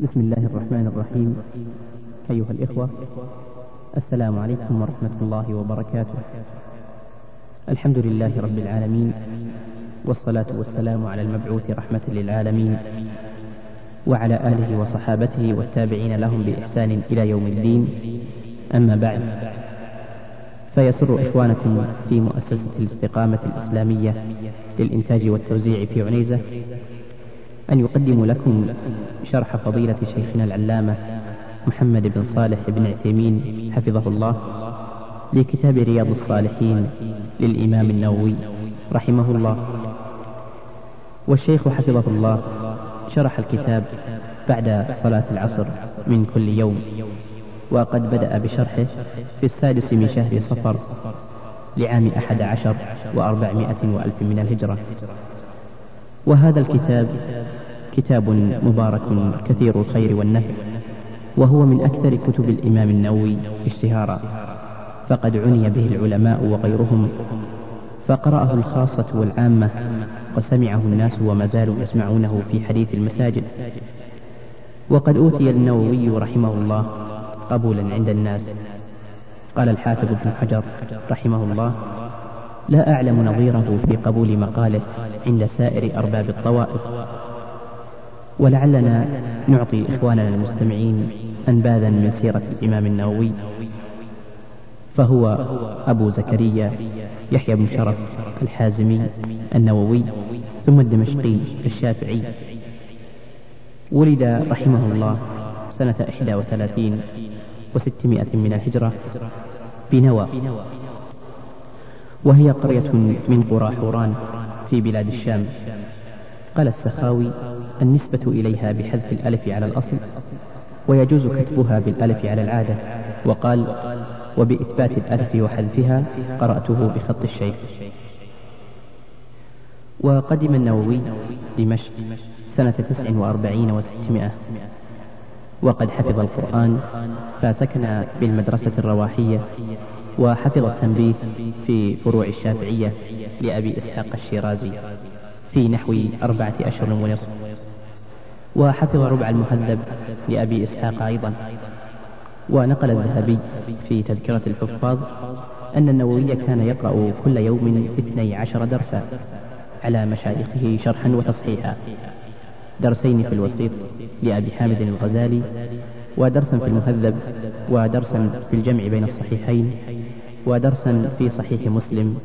بسم الله الرحمن الرحيم. أيها الإخوة السلام عليكم ورحمة الله وبركاته. الحمد لله رب العالمين والصلاة والسلام على المبعوث رحمة للعالمين وعلى آله وصحابته والتابعين لهم بإحسان إلى يوم الدين. أما بعد فيسر إخوانكم في مؤسسة الاستقامة الإسلامية للإنتاج والتوزيع في عنيزة أن يقدموا لكم شرح فضيلة شيخنا العلامة محمد بن صالح بن عثيمين حفظه الله لكتاب رياض الصالحين للإمام النووي رحمه الله. والشيخ حفظه الله شرح الكتاب بعد صلاة العصر من كل يوم وقد بدأ بشرحه في السادس من شهر صفر لعام أحد عشر وأربعمائة وألف من الهجرة. وهذا الكتاب كتاب مبارك كثير الخير والنفع وهو من أكثر كتب الإمام النووي اشتهارا فقد عني به العلماء وغيرهم فقرأه الخاصة والعامة وسمعه الناس وما زالوا يسمعونه في حديث المساجد. وقد أوتي النووي رحمه الله قبولا عند الناس. قال الحافظ ابن حجر رحمه الله لا أعلم نظيره في قبول مقاله عند سائر أرباب الطوائف. ولعلنا نعطي إخواننا المستمعين أنباذا من سيرة الإمام النووي فهو أبو زكريا يحيى بن شرف الحازمي النووي ثم الدمشقي الشافعي. ولد رحمه الله سنة إحدى وثلاثين وستمائة من الهجرة بنوى. وهي قرية من قرى حوران. في بلاد الشام. قال السخاوي النسبة إليها بحذف الألف على الأصل ويجوز كتبها بالألف على العادة. وقال وبإثبات الألف وحذفها قرأته بخط الشيخ. وقدم النووي دمشق سنة تسع وأربعين وستمائة. وقد حفظ القرآن فسكن بالمدرسة الرواحية. وحفظ التنبيه في فروع الشافعية لأبي إسحاق الشيرازي في نحو أربعة أشهر ونصف. وحفظ ربع المهذب لأبي إسحاق أيضا. ونقل الذهبي في تذكرة الحفاظ أن النووي كان يقرأ كل يوم اثني عشر درسا على مشايخه شرحا وتصحيحا. درسين في الوسيط لأبي حامد الغزالي ودرسا في المهذب ودرسا في الجمع بين الصحيحين ودرسا في صحيح مسلم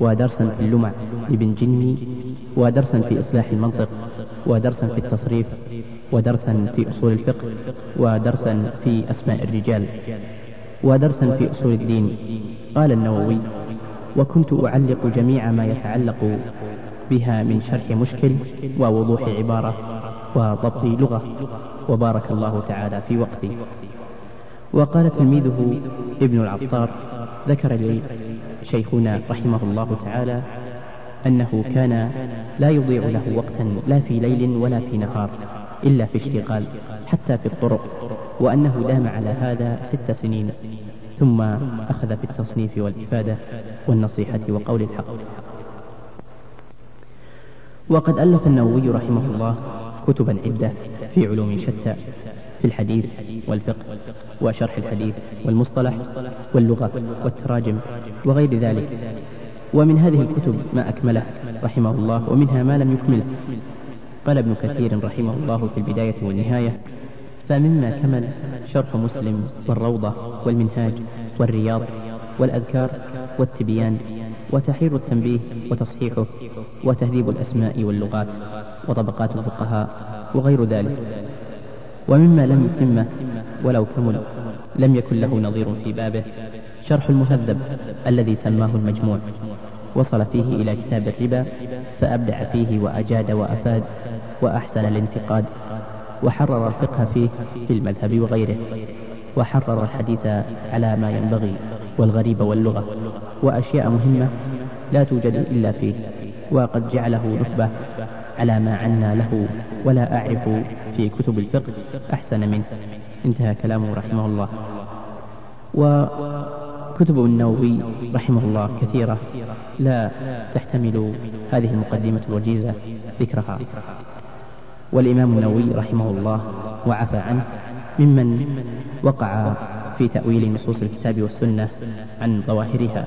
ودرسا في اللمع لابن جني ودرسا في إصلاح المنطق ودرسا في التصريف ودرسا في أصول الفقه ودرسا في أسماء الرجال ودرسا في أصول الدين. قال النووي وكنت أعلق جميع ما يتعلق بها من شرح مشكل ووضوح عبارة وضبط لغة. وبارك الله تعالى في وقتي وقال تلميذه ابن العطار ذكر لي شيخنا رحمه الله تعالى أنه كان لا يضيع له وقتا لا في ليل ولا في نهار إلا في اشتغال حتى في الطرق وأنه دام على هذا ست سنين ثم أخذ في التصنيف والإفادة والنصيحة وقول الحق. وقد ألف النووي رحمه الله كتبا عدة في علوم شتى في الحديث والفقه. وشرح الحديث والمصطلح واللغة والتراجم وغير ذلك. ومن هذه الكتب ما أكمله رحمه الله ومنها ما لم يكمله. قال ابن كثير رحمه الله في البداية والنهاية فمما كمل شرح مسلم والروضة والمنهاج والرياض والأذكار والتبيان وتحرير التنبيه وتصحيحه وتهذيب الأسماء واللغات وطبقات الفقهاء وغير ذلك. ومما لم يتمه ولو كمل لم يكن له نظير في بابه شرح المهذب الذي سماه المجموع. وصل فيه إلى كتاب الربا فأبدع فيه وأجاد وأفاد وأحسن الانتقاد. وحرر الفقه فيه في المذهب وغيره. وحرر الحديث على ما ينبغي والغريب واللغة. وأشياء مهمة لا توجد إلا فيه. وقد جعله نخبة على ما عنا له ولا أعرف في كتب الفقه أحسن منه. انتهى كلامه رحمه الله. وكتب النووي رحمه الله كثيرة لا تحتمل هذه المقدمة الوجيزة ذكرها. والإمام النووي رحمه الله وعفى عنه ممن وقع في تأويل نصوص الكتاب والسنة عن ظواهرها.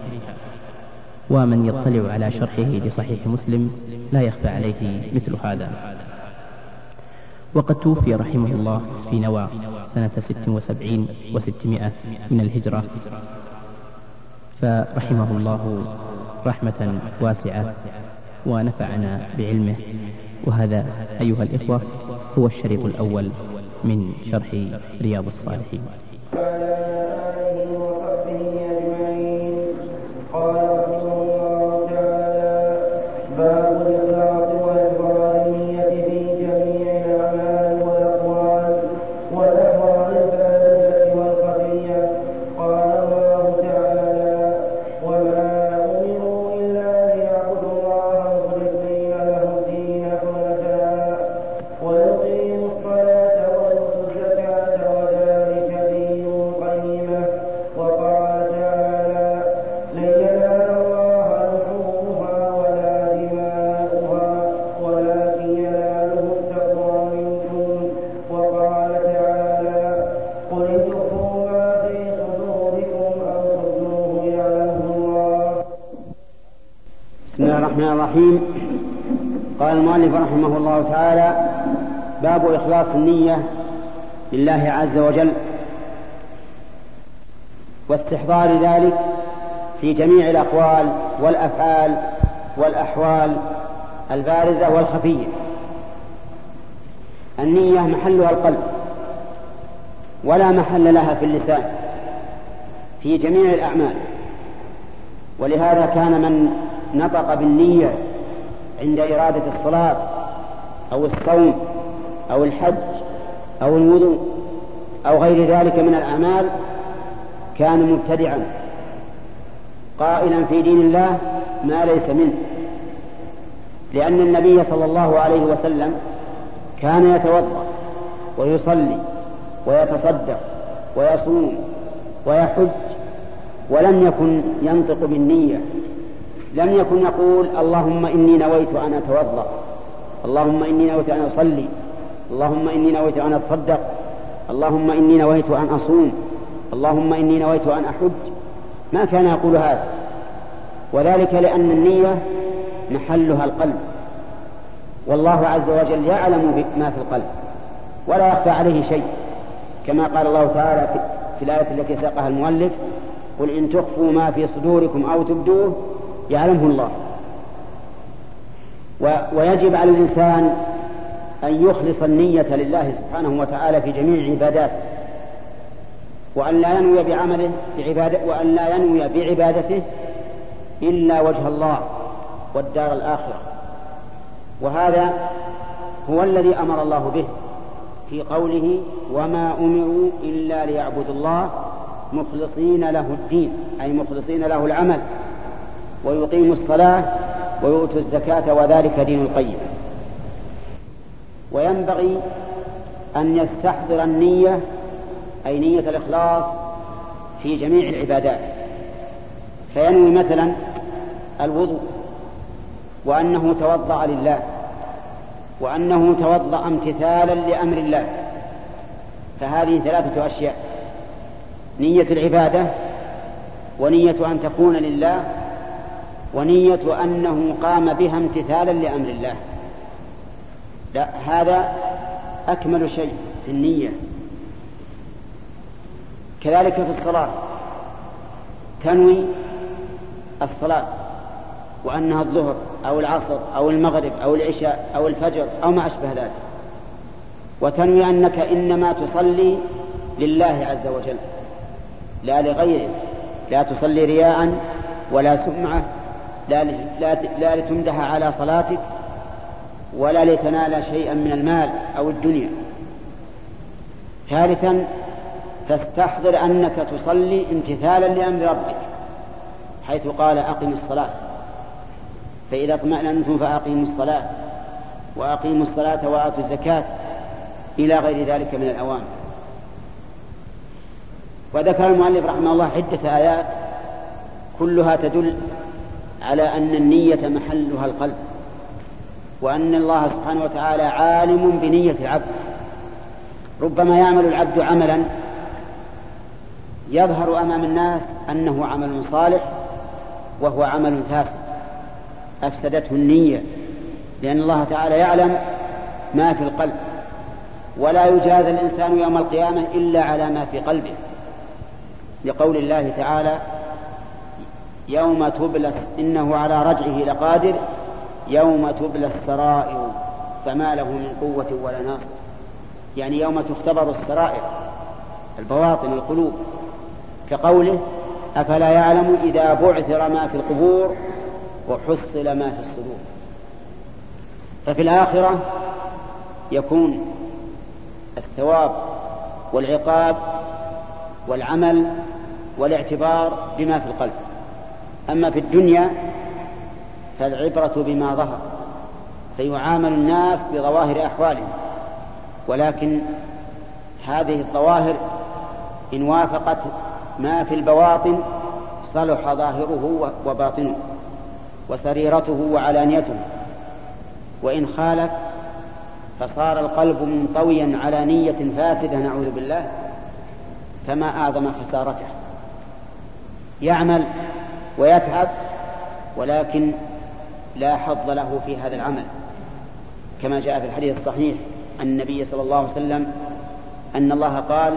ومن يطلع على شرحه لصحيح مسلم لا يخفى عليه مثل هذا. وقد توفي رحمه الله في نوى سنة ست وسبعين وستمائة من الهجرة. فرحمه الله رحمة واسعة ونفعنا بعلمه. وهذا أيها الإخوة هو الشريط الأول من شرح رياض الصالحين. الرحيم النية لله عز وجل واستحضار ذلك في جميع الأقوال والأفعال والأحوال البارزة والخفية. النية محلها القلب ولا محل لها في اللسان في جميع الأعمال. ولهذا كان من نطق بالنية عند إرادة الصلاة أو الصوم أو الحج أو الوضوء أو غير ذلك من الأعمال كان مبتدعا قائلا في دين الله ما ليس منه لأن النبي صلى الله عليه وسلم كان يتوضأ ويصلي ويتصدق ويصوم ويحج ولم يكن ينطق بالنية لم يكن يقول اللهم إني نويت أن أتوضأ اللهم إني نويت أن أصلي اللهم إني نويت أن أتصدق. اللهم إني نويت أن أصوم. اللهم إني نويت أن أحج. ما كان يقول هذا. وذلك لأن النية محلها القلب. والله عز وجل يعلم ما في القلب. ولا يخفى عليه شيء. كما قال الله تعالى في الآية التي ساقها المؤلف قل إن تخفوا ما في صدوركم أو تبدوه يعلمه الله. ويجب على الإنسان أن يخلص النية لله سبحانه وتعالى في جميع عباداته وأن لا ينوي بعمله بعبادة وأن لا ينوي بعبادته إلا وجه الله والدار الآخرة. وهذا هو الذي أمر الله به في قوله وما أمروا إلا ليعبدوا الله مخلصين له الدين أي مخلصين له العمل ويقيموا الصلاة ويؤتوا الزكاة وذلك دين القيم. وينبغي أن يستحضر النية أي نية الإخلاص في جميع العبادات. فينوي مثلا الوضوء وأنه توضأ لله وأنه توضأ امتثالا لأمر الله. فهذه ثلاثة أشياء نية العبادة ونية أن تكون لله ونية أنه قام بها امتثالا لأمر الله. لا هذا أكمل شيء في النية. كذلك في الصلاة. تنوي الصلاة وأنها الظهر أو العصر أو المغرب أو العشاء أو الفجر أو ما أشبه ذلك. وتنوي أنك إنما تصلي لله عز وجل لا لغيره. لا تصلي رياء ولا سمعة لا, لا, لتمدح على صلاتك ولا لتنال شيئا من المال أو الدنيا. ثالثا تستحضر أنك تصلي امتثالا لأمر ربك حيث قال أقم الصلاة. فإذا اطمأننتم فأقيموا الصلاة وأقيموا الصلاة وآتوا الزكاة إلى غير ذلك من الأوامر. وذكر المؤلف رحمه الله عدة آيات كلها تدل على أن النية محلها القلب. وأن الله سبحانه وتعالى عالم بنية العبد. ربما يعمل العبد عملا يظهر أمام الناس أنه عمل صالح وهو عمل فاسد. أفسدته النية لأن الله تعالى يعلم ما في القلب. ولا يجازى الإنسان يوم القيامة إلا على ما في قلبه. لقول الله تعالى يوم تبلى إنه على رجعه لقادر يوم تبلى السرائر فما له من قوة ولا ناصر. يعني يوم تختبر السرائر البواطن القلوب. كقوله أفلا يعلم إذا بعثر ما في القبور وحصل ما في الصدور. ففي الآخرة يكون الثواب والعقاب والعمل والاعتبار بما في القلب. أما في الدنيا فالعبرة بما ظهر فيعامل الناس بظواهر أحوالهم. ولكن هذه الظواهر إن وافقت ما في البواطن صلح ظاهره وباطنه وسريرته وعلانيته. وإن خالف فصار القلب منطويا على نية فاسدة نعوذ بالله فما أعظم خسارته. يعمل ويتعب ولكن لا حظ له في هذا العمل. كما جاء في الحديث الصحيح عن النبي صلى الله عليه وسلم أن الله قال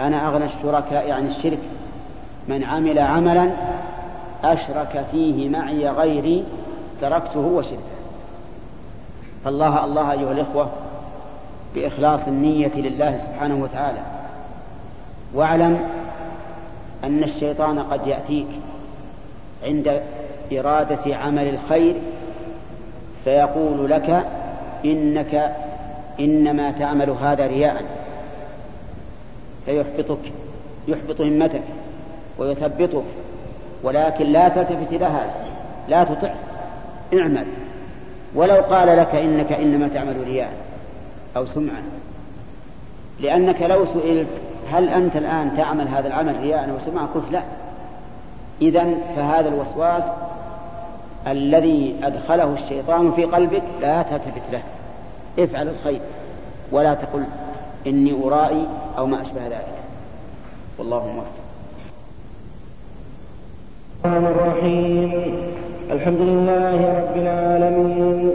أنا أغنى الشركاء عن الشرك. من عمل عملا أشرك فيه معي غيري تركته وشركه. فالله الله أيها الإخوة بإخلاص النية لله سبحانه وتعالى. واعلم أن الشيطان قد يأتيك عند إرادة عمل الخير فيقول لك إنك إنما تعمل هذا رياء فيحبطك يحبط همتك ويثبطك ولكن لا تلتفت إلى هذا لا تطع اعمل. ولو قال لك إنك إنما تعمل رياء أو سمعة لأنك لو سئلت هل أنت الآن تعمل هذا العمل رياء أو سمعة قلت لا. إذا فهذا الوسواس الذي أدخله الشيطان في قلبك لا تلتفت له. افعل الخير ولا تقل إني أرائي أو ما أشبه ذلك. والله موفق. الرحمن الرحيم. الحمد لله رب العالمين.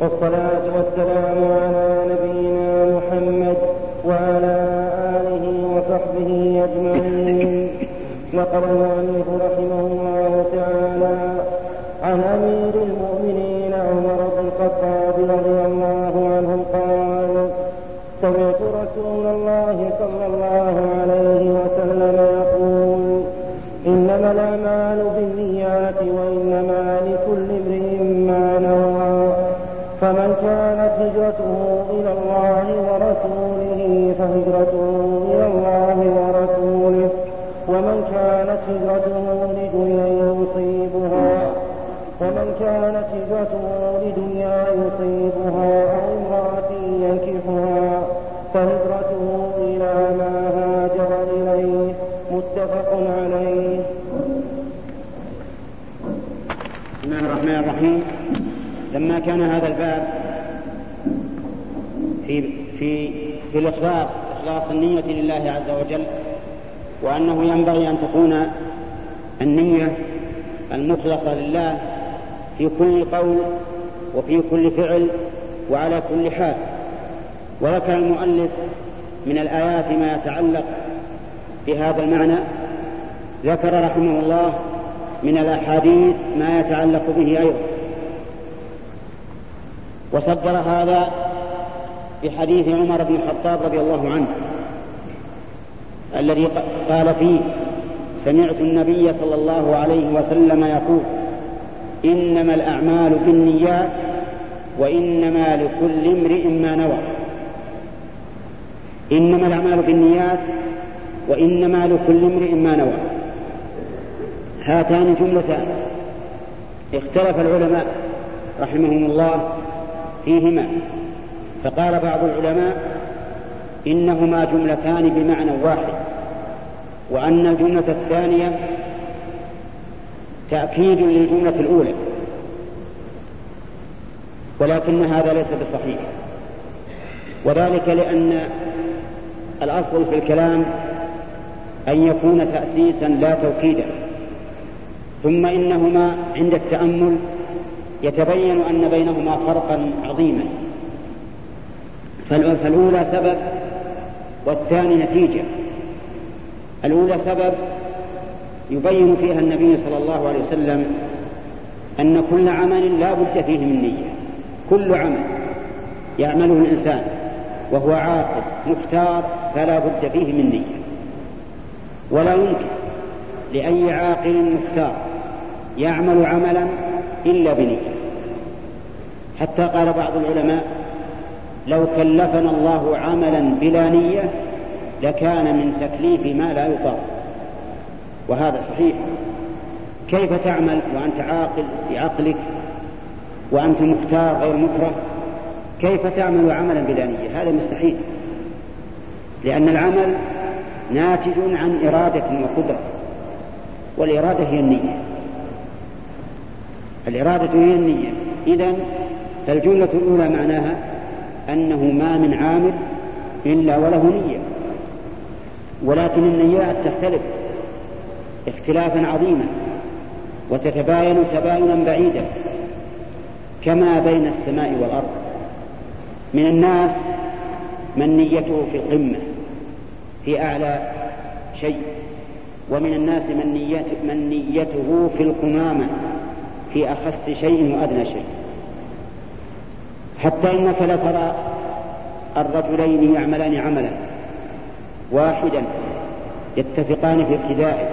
والصلاة والسلام على نبينا محمد وعلى آله وصحبه أجمعين. نقل المؤلف رحمه سمعت رسول الله صلى الله عليه وسلم يقول إنما الأعمال بالنيات وإنما لكل امرئ ما نوى. فمن كانت هجرته إلى الله ورسوله فهجرته إلى الله ورسوله. ومن كانت هجرته لدنيا يصيبها ومن كانت هجرته لدنيا يصيبها أو امرأة فهجرته إلى ما هاجر إليه متفق عليه. بسم الله الرحمن الرحيم. لما كان هذا الباب في في في الإخلاص إخلاص النية لله عز وجل وأنه ينبغي أن تكون النية المخلصة لله في كل قول وفي كل فعل وعلى كل حال. وذكر المؤلف من الآيات ما يتعلق بهذا المعنى ذكر رحمه الله من الأحاديث ما يتعلق به أيضا. وصدر هذا بحديث عمر بن الخطاب رضي الله عنه الذي قال فيه سمعت النبي صلى الله عليه وسلم يقول إنما الأعمال بالنيات وإنما لكل امرئ ما نوى. إنما الأعمال بالنيات وإنما لكل امرئ ما نوى. هاتان جملتان. اختلف العلماء رحمهم الله فيهما. فقال بعض العلماء إنهما جملتان بمعنى واحد وأن الجملة الثانية تأكيد للجملة الأولى ولكن هذا ليس بصحيح. وذلك لأن الأصل في الكلام أن يكون تأسيسا لا توكيدا ثم إنهما عند التأمل يتبين أن بينهما فرقا عظيما. فالأولى سبب والثاني نتيجة. الأولى سبب يبين فيها النبي صلى الله عليه وسلم أن كل عمل لا بد فيه من نية. كل عمل يعمله الإنسان وهو عاقل مختار فلا بد فيه من نية. ولا يمكن لأي عاقل مختار يعمل عملا إلا بنية. حتى قال بعض العلماء لو كلفنا الله عملا بلا نية لكان من تكليف ما لا يطاق. وهذا صحيح. كيف تعمل وأنت عاقل بعقلك وأنت مختار غير مكره؟ كيف تعمل عملا بلا نية؟ هذا مستحيل. لأن العمل ناتج عن إرادة وقدرة والإرادة هي النية. الإرادة هي النية. إذا فالجملة الأولى معناها أنه ما من عامل إلا وله نية. ولكن النيات تختلف اختلافا عظيما وتتباين تباينا بعيدا كما بين السماء والأرض. من الناس من نيته في القمة. في أعلى شيء. ومن الناس من نيته, من نيته في القمامة في أخس شيء وأدنى شيء. حتى إنك لترى الرجلين يعملان عملا واحدا يتفقان في ابتدائه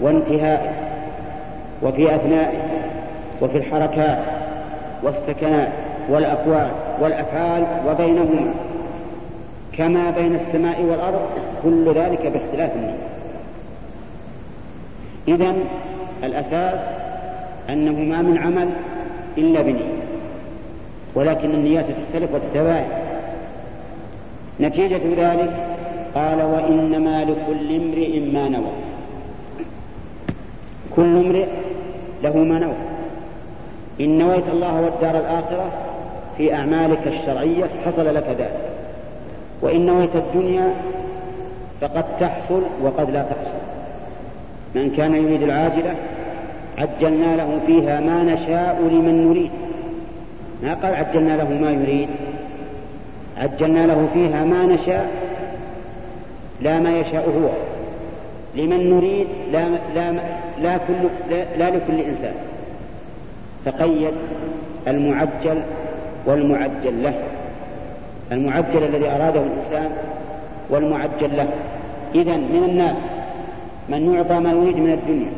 وانتهائه وفي أثنائه وفي الحركات والسكنات والأقوال والأفعال وبينهما. كما بين السماء والأرض كل ذلك باختلاف النية إذا الأساس أنه ما من عمل إلا بنية ولكن النيات تختلف وتتباين نتيجة ذلك قال وإنما لكل امرئ ما نوى. كل امرئ له ما نوى. إن نويت الله والدار الآخرة في أعمالك الشرعية حصل لك ذلك. وإن نويت الدنيا فقد تحصل وقد لا تحصل. من كان يريد العاجلة عجلنا له فيها ما نشاء لمن نريد. ما قال عجلنا له ما يريد؟ عجلنا له فيها ما نشاء لا ما يشاء هو. لمن نريد لا, لا, لا, كل لا, لا لكل إنسان. فقيد المعجل والمعجل له. المعجل الذي أراده الإنسان والمعجل له. إذا من الناس من يعطى ما يريد من الدنيا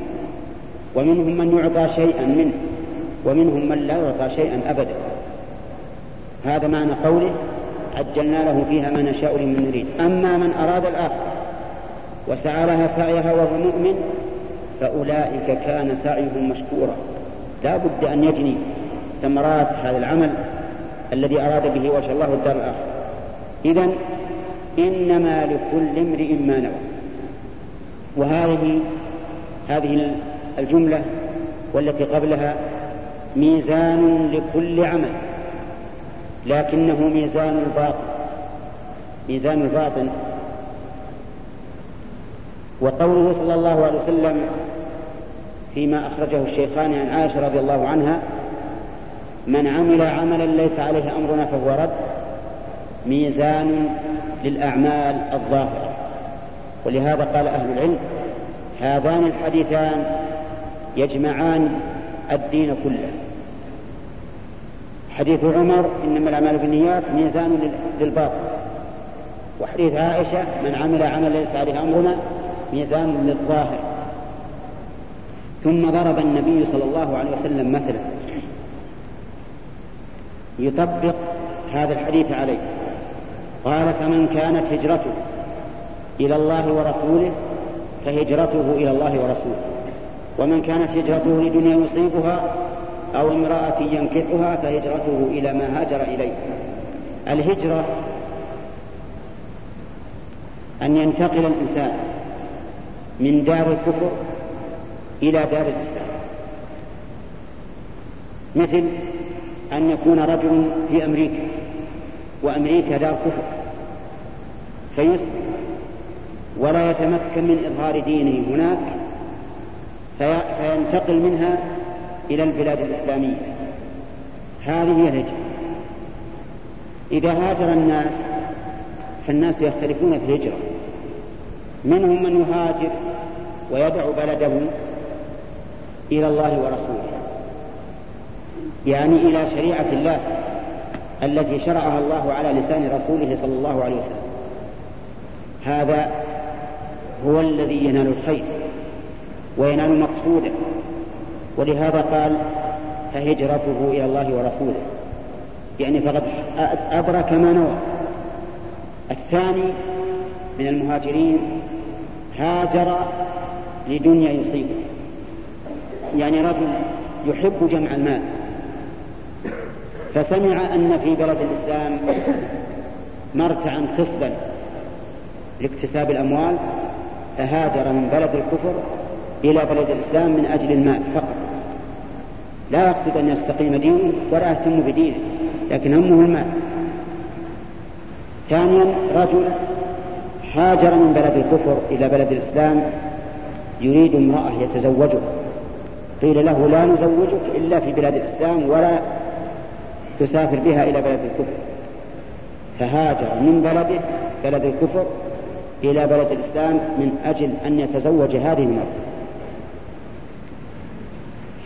ومنهم من يعطى شيئا منه ومنهم من لا يعطى شيئا أبدا. هذا معنى قوله عجلنا له فيها ما نشاء لمن نريد. أما من أراد الآخرة وسعى لها سعيها وهو مؤمن فأولئك كان سعيهم مشكورا. لا بد أن يجني ثمرات هذا العمل الذي أراد به وجه الله الدار الآخرة. إذا إنما لكل امرئ ما نوى. وهذه هذه الجملة والتي قبلها ميزان لكل عمل لكنه ميزان الباطن ميزان الباطن وقوله صلى الله عليه وسلم فيما أخرجه الشيخان عن عائشة رضي الله عنها من عمل عملا ليس عليه أمرنا فهو رد ميزان للأعمال الظاهرة. ولهذا قال أهل العلم هذان الحديثان يجمعان الدين كله. حديث عمر إنما الأعمال بالنيات ميزان للباطل. وحديث عائشة من عمل عملا ليس عليه أمرنا ميزان للظاهر. ثم ضرب النبي صلى الله عليه وسلم مثلا. يطبق هذا الحديث عليه. قال فمن كانت هجرته إلى الله ورسوله فهجرته إلى الله ورسوله. ومن كانت هجرته لدنيا يصيبها أو امرأة ينكحها فهجرته إلى ما هاجر إليه. الهجرة أن ينتقل الإنسان من دار الكفر إلى دار الإسلام. مثل أن يكون رجل في أمريكا وأمريكا دار كفر فيسلم ولا يتمكن من إظهار دينه هناك فينتقل منها إلى البلاد الإسلامية. هذه هي الهجرة. إذا هاجر الناس فالناس يختلفون في الهجرة. منهم من يهاجر ويدع بلده إلى الله ورسوله. يعني إلى شريعة الله التي شرعها الله على لسان رسوله صلى الله عليه وسلم. هذا هو الذي ينال الخير وينال مقصوده. ولهذا قال فهجرته إلى الله ورسوله. يعني فقد أدرك ما نوى. الثاني من المهاجرين هاجر لدنيا يصيبه. يعني رجل يحب جمع المال. فسمع أن في بلد الإسلام مرتعا خصبا لاكتساب الأموال فهاجر من بلد الكفر إلى بلد الإسلام من أجل المال فقط. لا يقصد أن يستقيم دينه ولا يهتم بدينه لكن همه المال. ثانيا رجل هاجر من بلد الكفر إلى بلد الإسلام يريد امرأة يتزوجها قيل له لا نزوجك إلا في بلاد الإسلام ولا تسافر بها إلى بلد الكفر. فهاجر من بلده بلد الكفر إلى بلد الإسلام من أجل أن يتزوج هذه المرأة.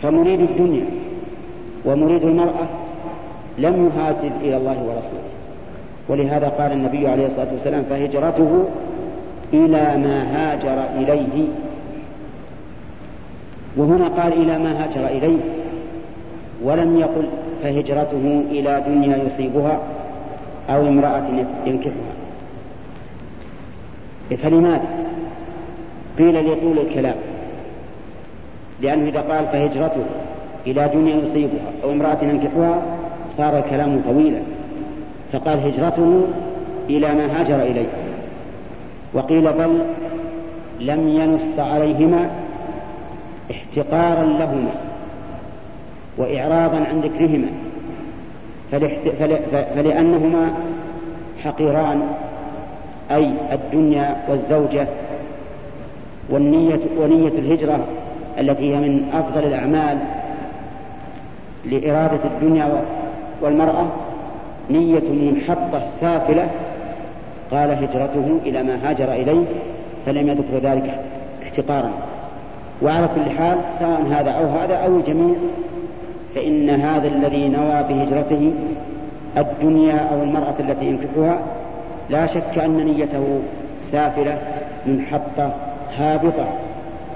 فمريد الدنيا ومريد المرأة لم يهاجر إلى الله ورسوله. ولهذا قال النبي عليه الصلاة والسلام فهجرته إلى ما هاجر إليه. وهنا قال إلى ما هاجر إليه. ولم يقل فهجرته إلى دنيا يصيبها أو امرأة ينكحها. فلماذا؟ قيل لطول الكلام. لأنه إذا قال فهجرته إلى دنيا يصيبها أو امرأة ينكحها صار الكلام طويلا. فقال هجرته إلى ما هاجر إليه. وقيل بل لم ينص عليهما احتقارا لهما. وإعراضا عن ذكرهما. فلأنهما حقيران أي الدنيا والزوجة والنية ونية الهجرة التي هي من أفضل الأعمال لإرادة الدنيا والمرأة نية منحطة سافلة. قال هجرته إلى ما هاجر إليه فلم يذكر ذلك احتقارا. وعلى كل حال سواء هذا أو هذا أو الجميع فإن هذا الذي نوى بهجرته الدنيا أو المرأة التي ينكحها لا شك أن نيته سافلة منحطة هابطة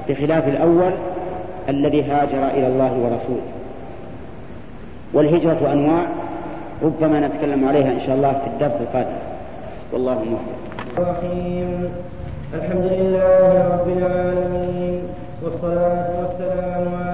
بخلاف الأول الذي هاجر إلى الله ورسوله. والهجرة أنواع ربما نتكلم عليها إن شاء الله في الدرس القادم. والله موفق. الحمد لله رب العالمين والصلاة والسلام على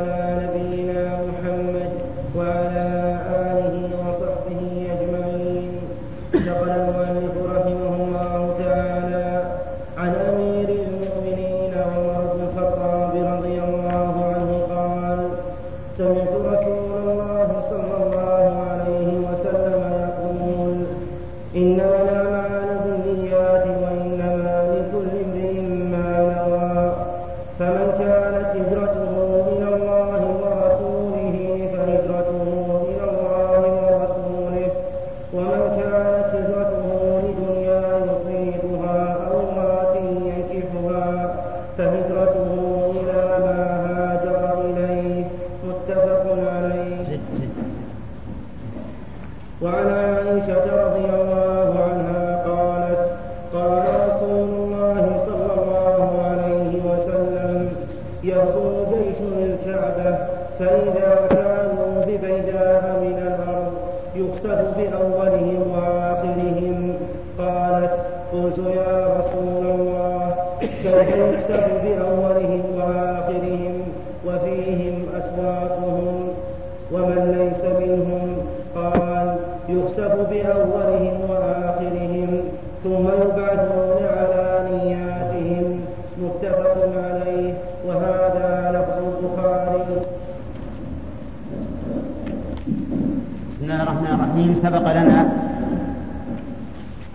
سبق لنا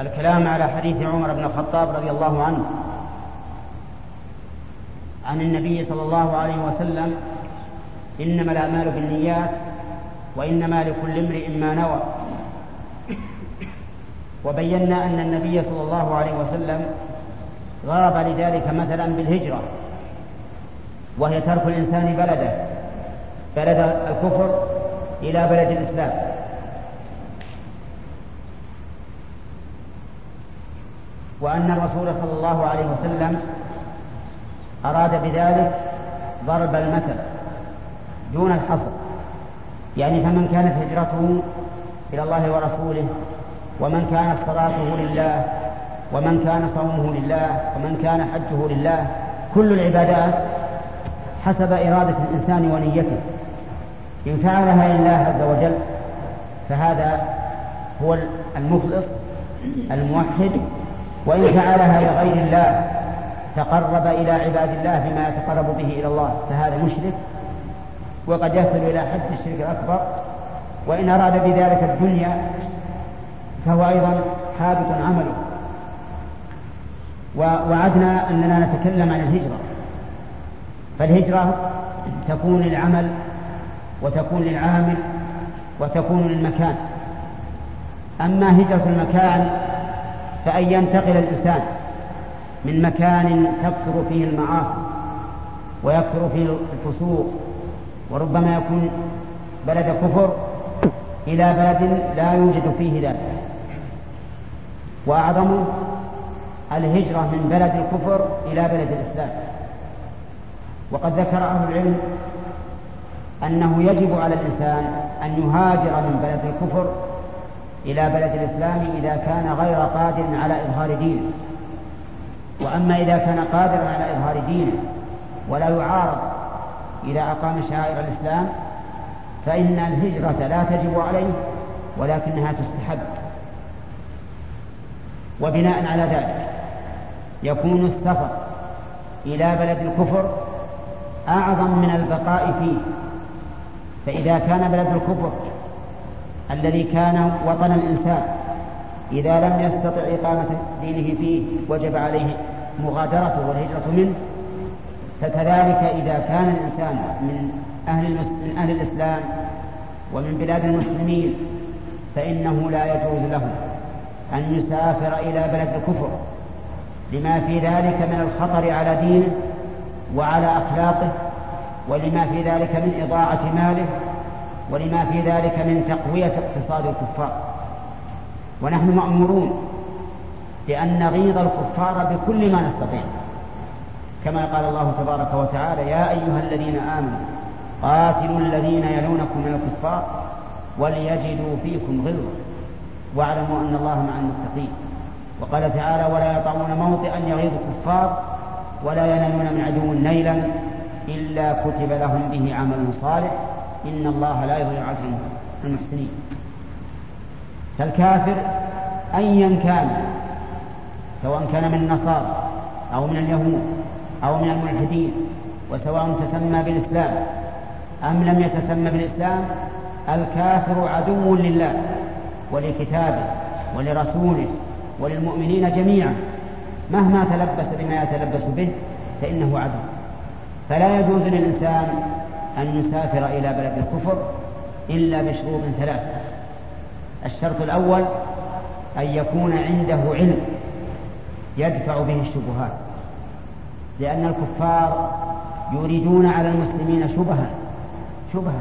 الكلام على حديث عمر بن الخطاب رضي الله عنه عن النبي صلى الله عليه وسلم إنما الأعمال بالنيات وإنما لكل امرئ ما نوى. وبينا أن النبي صلى الله عليه وسلم ضرب لذلك مثلا بالهجرة وهي ترك الإنسان بلده بلد الكفر إلى بلد الإسلام وأن الرسول صلى الله عليه وسلم أراد بذلك ضرب المثل دون الحصر. يعني فمن كانت هجرته إلى الله ورسوله ومن كانت صلاته لله ومن كان صومه لله ومن كان حجه لله كل العبادات حسب إرادة الإنسان ونيته. إن فعلها لله عز وجل فهذا هو المخلص الموحد وإن فعلها لغير الله تقرب إلى عباد الله بما يتقرب به إلى الله فهذا مشرك. وقد يصل إلى حد الشرك الأكبر. وإن أراد بذلك الدنيا فهو أيضا حابط عمله. ووعدنا أننا نتكلم عن الهجرة. فالهجرة تكون للعمل وتكون للعامل وتكون للمكان. أما هجرة المكان فأن ينتقل الإنسان من مكان تكثر فيه المعاصي ويكثر فيه الفسوق وربما يكون بلد كفر إلى بلد لا يوجد فيه ذلك. وأعظم الهجرة من بلد الكفر إلى بلد الإسلام. وقد ذكر أهل العلم أنه يجب على الإنسان أن يهاجر من بلد الكفر إلى بلد الإسلام إذا كان غير قادر على إظهار دينه. وأما إذا كان قادرا على إظهار دينه ولا يعارض إذا أقام شعائر الإسلام فإن الهجرة لا تجب عليه ولكنها تستحب. وبناء على ذلك يكون السفر إلى بلد الكفر أعظم من البقاء فيه. فإذا كان بلد الكفر الذي كان وطن الإنسان إذا لم يستطع إقامة دينه فيه وجب عليه مغادرته والهجرة منه فكذلك إذا كان الإنسان من أهل, من أهل الإسلام ومن بلاد المسلمين فإنه لا يجوز له أن يسافر إلى بلد الكفر لما في ذلك من الخطر على دينه وعلى أخلاقه ولما في ذلك من إضاعة ماله ولما في ذلك من تقوية اقتصاد الكفار. ونحن مأمورون بأن نغيظ الكفار بكل ما نستطيع. كما قال الله تبارك وتعالى يا أيها الذين آمنوا قاتلوا الذين يلونكم من الكفار وليجدوا فيكم غلظة. واعلموا أن الله مع المتقين. وقال تعالى ولا يطعون موطئا يغيظ الكفار ولا ينالون من عدو نيلا إلا كتب لهم به عمل صالح. إن الله لا يضيع أجر المحسنين. فالكافر أيا كان سواء كان من النصارى أو من اليهود أو من الملحدين وسواء تسمى بالإسلام أم لم يتسمى بالإسلام الكافر عدو لله ولكتابه ولرسوله وللمؤمنين جميعا. مهما تلبس بما يتلبس به فإنه عدو. فلا يجوز للإنسان أن يسافر إلى بلد الكفر إلا بشروط ثلاثة. الشرط الأول أن يكون عنده علم يدفع به الشبهات لأن الكفار يريدون على المسلمين شبها شبها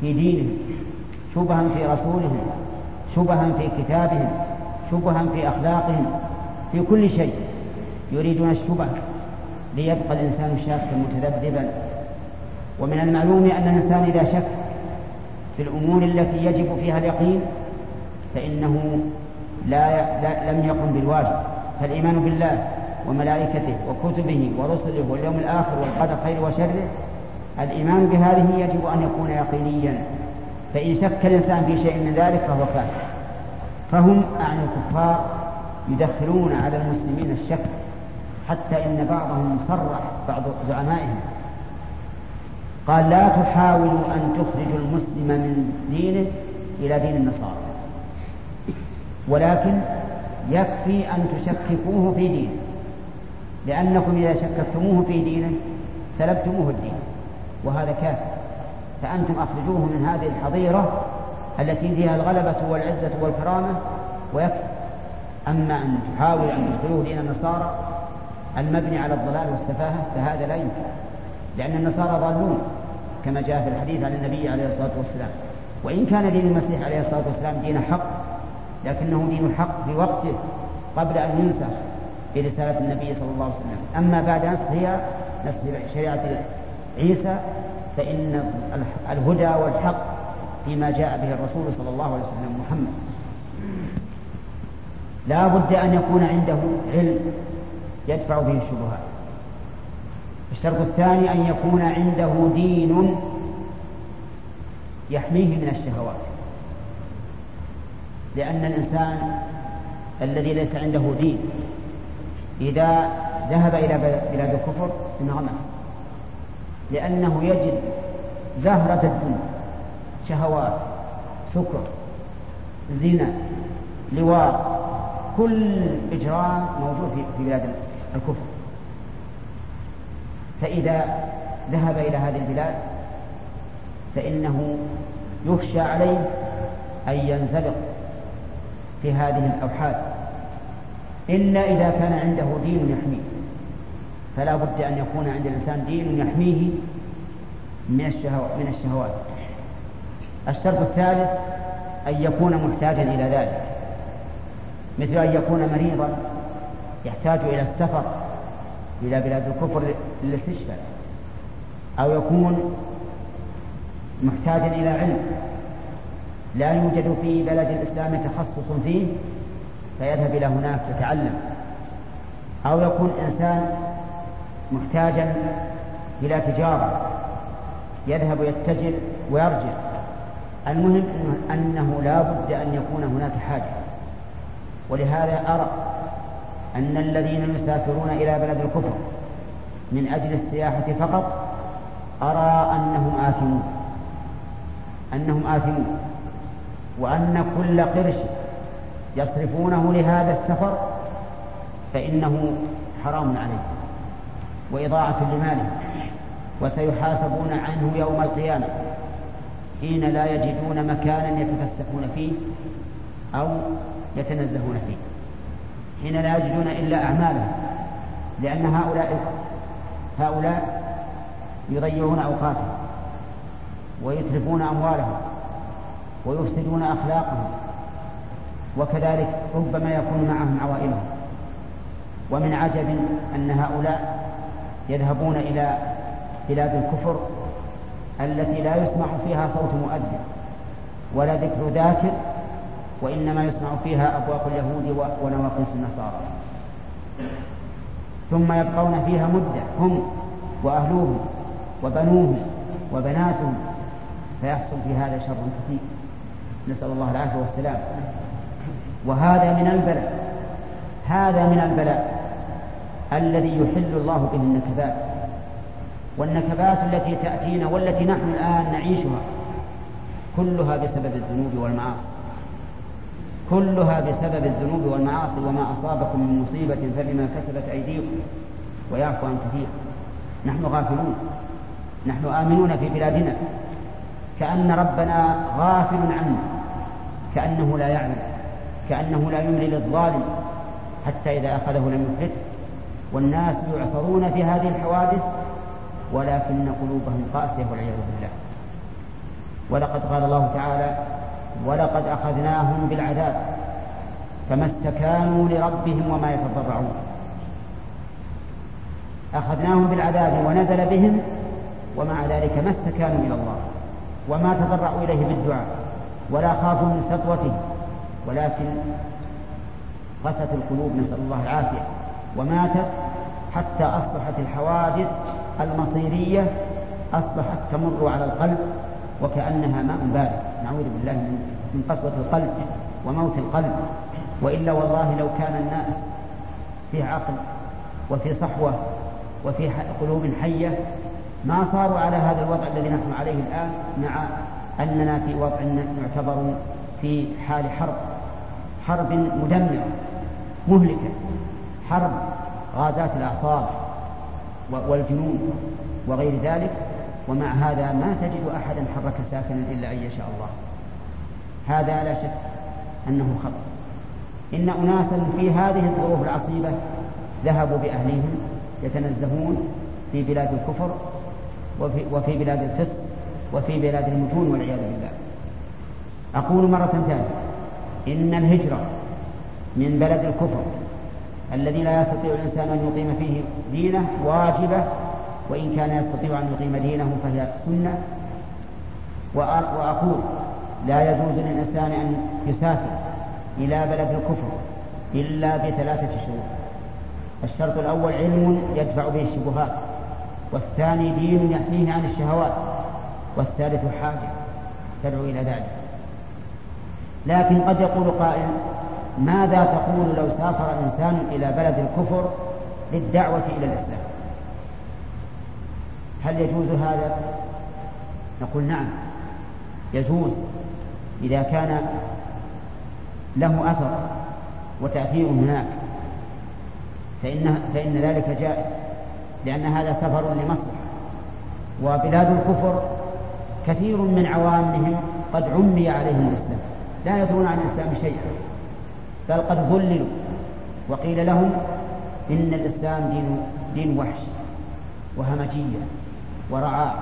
في دينهم شبها في رسولهم شبها في كتابهم شبها في أخلاقهم في كل شيء يريدون الشبه. ليبقى الإنسان شاكا متذبذبا ومن المعلوم أن الإنسان إذا شك في الأمور التي يجب فيها اليقين فإنه لا, لا لم يقم بالواجب. فالإيمان بالله وملائكته وكتبه ورسله واليوم الآخر والقدر خير وشره الإيمان بهذه يجب أن يكون يقينيا. فإن شك الإنسان في شيء من ذلك فهو كافر. فهم أعني الكفار يدخلون على المسلمين الشك حتى إن بعضهم صرح بعض زعمائهم. قال لا تحاولوا أن تخرجوا المسلم من دينه إلى دين النصارى. ولكن يكفي أن تشككوه في دينه. لأنكم إذا شككتموه في دينه سلبتموه الدين. وهذا كافي فأنتم أخرجوه من هذه الحظيرة التي فيها الغلبة والعزة والكرامة ويكفي. أما أن تحاول أن تدخلوه دين النصارى المبني على الضلال والسفاهة فهذا لا يمكن. لأن النصارى ضالون. كما جاء في الحديث عن النبي عليه الصلاة والسلام. وإن كان دين المسيح عليه الصلاة والسلام دين حق لكنه دين حق في وقته قبل أن ينسخ برسالة النبي صلى الله عليه وسلم. أما بعد نسخها نسخ شريعة عيسى فإن الهدى والحق فيما جاء به الرسول صلى الله عليه وسلم محمد. لا بد أن يكون عنده علم يدفع به الشبهات. الشرط الثاني أن يكون عنده دين يحميه من الشهوات. لأن الإنسان الذي ليس عنده دين إذا ذهب إلى بلاد الكفر انغمس. لأنه يجد زهرة الدنيا شهوات سكر زنا لواط كل إجرام موجود في بلاد الكفر. فإذا ذهب إلى هذه البلاد فإنه يخشى عليه أن ينزلق في هذه الأوحاد. إلا إذا كان عنده دين يحميه. فلا بد أن يكون عند الإنسان دين يحميه من الشهوات من الشهوات. الشرط الثالث أن يكون محتاجا إلى ذلك. مثل أن يكون مريضا يحتاج إلى السفر إلى بلاد الكفر للاستشفاء أو يكون محتاجا إلى علم لا يوجد في بلد الإسلام تخصص فيه فيذهب إلى هناك يتعلم أو يكون إنسان محتاجا إلى تجارة يذهب يتجر ويرجع المهم أنه لا بد أن يكون هناك حاجة ولهذا أرى أن الذين يسافرون إلى بلد الكفر من أجل السياحة فقط أرى أنهم آثمون أنهم آثمون وأن كل قرش يصرفونه لهذا السفر فإنه حرام عليه وإضاعة لماله وسيحاسبون عنه يوم القيامة حين لا يجدون مكانا يتفسحون فيه أو يتنزهون فيه حين لا يجدون إلا أعمالهم لأن هؤلاء هؤلاء يضيعون أوقاتهم ويتلفون أموالهم ويفسدون أخلاقهم وكذلك ربما يكون معهم عوائلهم ومن عجب أن هؤلاء يذهبون إلى بلاد الكفر التي لا يسمع فيها صوت مؤذن ولا ذكر ذاكر وإنما يسمع فيها أبواق اليهود ونواقص النصارى. ثم يبقون فيها مدة هم وأهلوهم وبنوهم وبناتهم فيحصل في هذا شر كثير. نسأل الله العافية والسلام. وهذا من البلاء هذا من البلاء الذي يحل الله به النكبات. والنكبات التي تأتينا والتي نحن الآن نعيشها كلها بسبب الذنوب والمعاصي. كلها بسبب الذنوب والمعاصي وما أصابكم من مصيبة فبما كسبت أيديكم. ويعفو عن كثير. نحن غافلون. نحن آمنون في بلادنا. كأن ربنا غافل عنا. كأنه لا يعلم. كأنه لا يملي للظالم. حتى إذا أخذه لم يفلته والناس يعصرون في هذه الحوادث. ولكن قلوبهم قاسية والعياذ بالله. ولقد قال الله تعالى ولقد أخذناهم بالعذاب فما استكانوا لربهم وما يتضرعون. أخذناهم بالعذاب ونزل بهم ومع ذلك ما استكانوا إلى الله وما تضرعوا إليه بالدعاء ولا خافوا من سطوته ولكن قست القلوب نسأل الله العافية وماتت حتى أصبحت الحوادث المصيرية أصبحت تمر على القلب وكأنها ماء بارد. نعوذ بالله من قسوة القلب وموت القلب. وإلا والله لو كان الناس في عقل وفي صحوة وفي قلوب حية ما صاروا على هذا الوضع الذي نحن عليه الآن مع أننا في وضع يعتبر في حال حرب. حرب مدمرة مهلكة. حرب غازات الأعصاب والجنون وغير ذلك. ومع هذا ما تجد أحدا حرك ساكنا إلا أن يشاء الله. هذا لا شك أنه خطأ. إن أناسا في هذه الظروف العصيبة ذهبوا بأهليهم يتنزهون في بلاد الكفر وفي, وفي بلاد الفسق وفي بلاد المجون والعياذ بالله. أقول مرة ثانية. إن الهجرة من بلد الكفر الذي لا يستطيع الإنسان أن يقيم فيه دينه واجبة وإن كان يستطيع أن يقيم دينه فهي سنة. وأقول لا يجوز للإنسان أن يسافر إلى بلد الكفر إلا بثلاثة شروط الشرط الأول علم يدفع به الشبهات والثاني دين يحميه عن الشهوات والثالث حاجة تدعو إلى ذلك. لكن قد يقول قائل ماذا تقول لو سافر إنسان إلى بلد الكفر للدعوة إلى الإسلام؟ هل يجوز هذا؟ نقول نعم يجوز إذا كان له أثر وتأثير هناك فإن, فإن ذلك جائز لأن هذا سفر لمصلحة وبلاد الكفر كثير من عوامهم قد عمي عليهم الإسلام لا يدرون عن الإسلام شيئا بل قد ضللوا وقيل لهم إن الإسلام دين دين وحش وهمجية. ورعاء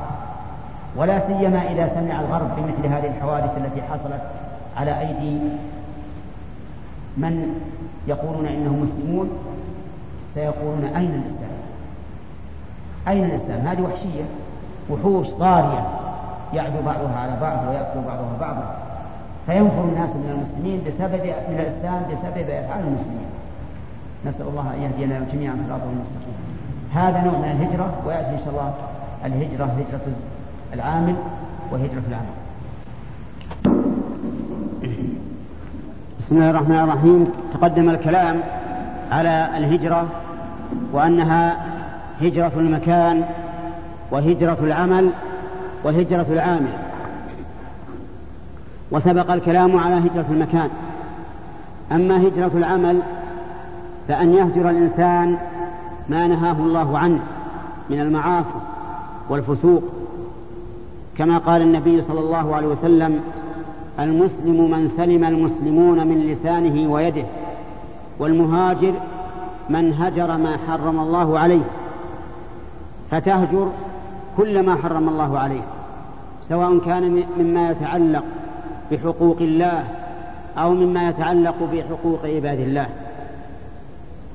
ولا سيما إذا سمع الغرب بمثل هذه الحوادث التي حصلت على أيدي من يقولون إنهم مسلمون سيقولون أين الإسلام؟ أين الإسلام؟ هذه وحشية وحوش طارية يعدو بعضها على بعض ويأكل بعضها بعضا. فينفر الناس من المسلمين بسبب من الإسلام بسبب أفعال المسلمين. نسأل الله أن يهدينا جميعا صراطه المستقيم هذا نوع من الهجرة ويأتي إن شاء الله الهجرة هجرة العامل وهجرة العمل بسم الله الرحمن الرحيم. تقدم الكلام على الهجرة وأنها هجرة المكان وهجرة العمل وهجرة العامل. وسبق الكلام على هجرة المكان. أما هجرة العمل فأن يهجر الإنسان ما نهاه الله عنه من المعاصي والفسوق. كما قال النبي صلى الله عليه وسلم المسلم من سلم المسلمون من لسانه ويده والمهاجر من هجر ما حرم الله عليه فتهجر كل ما حرم الله عليه سواء كان مما يتعلق بحقوق الله أو مما يتعلق بحقوق عباد الله.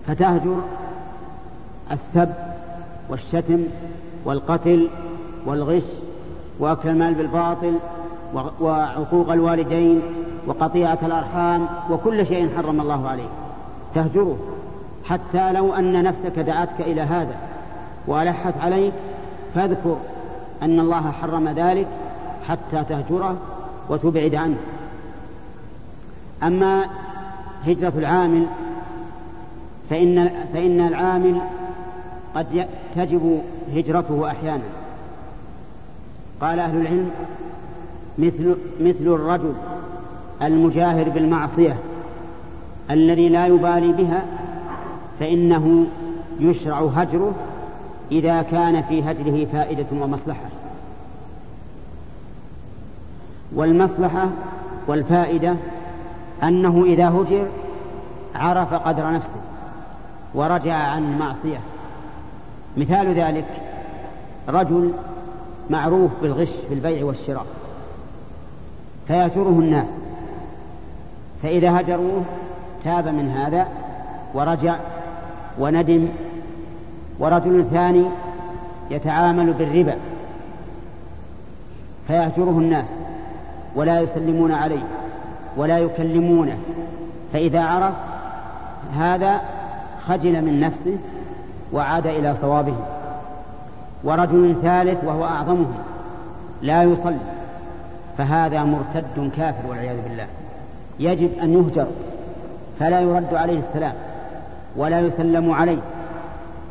فتهجر السب والشتم والقتل والغش وأكل المال بالباطل وعقوق الوالدين وقطيعة الأرحام وكل شيء حرم الله عليه تهجره. حتى لو أن نفسك دعتك إلى هذا وألحت عليك فاذكر أن الله حرم ذلك حتى تهجره وتبعد عنه. أما هجرة العامل فإن فإن العامل قد تجب هجرته أحيانا. قال أهل العلم مثل مثل الرجل المجاهر بالمعصية الذي لا يبالي بها فإنه يشرع هجره إذا كان في هجره فائدة ومصلحة. والمصلحة والفائدة أنه إذا هجر عرف قدر نفسه ورجع عن المعصيه مثال ذلك رجل معروف بالغش في البيع والشراء فيهجره الناس فإذا هجروه تاب من هذا ورجع وندم ورجل ثاني يتعامل بالربا فيهجره الناس ولا يسلمون عليه ولا يكلمونه فإذا عرف هذا خجل من نفسه وعاد إلى صوابه. ورجل ثالث وهو أعظمه لا يصلي فهذا مرتد كافر والعياذ بالله. يجب أن يهجر فلا يرد عليه السلام ولا يسلم عليه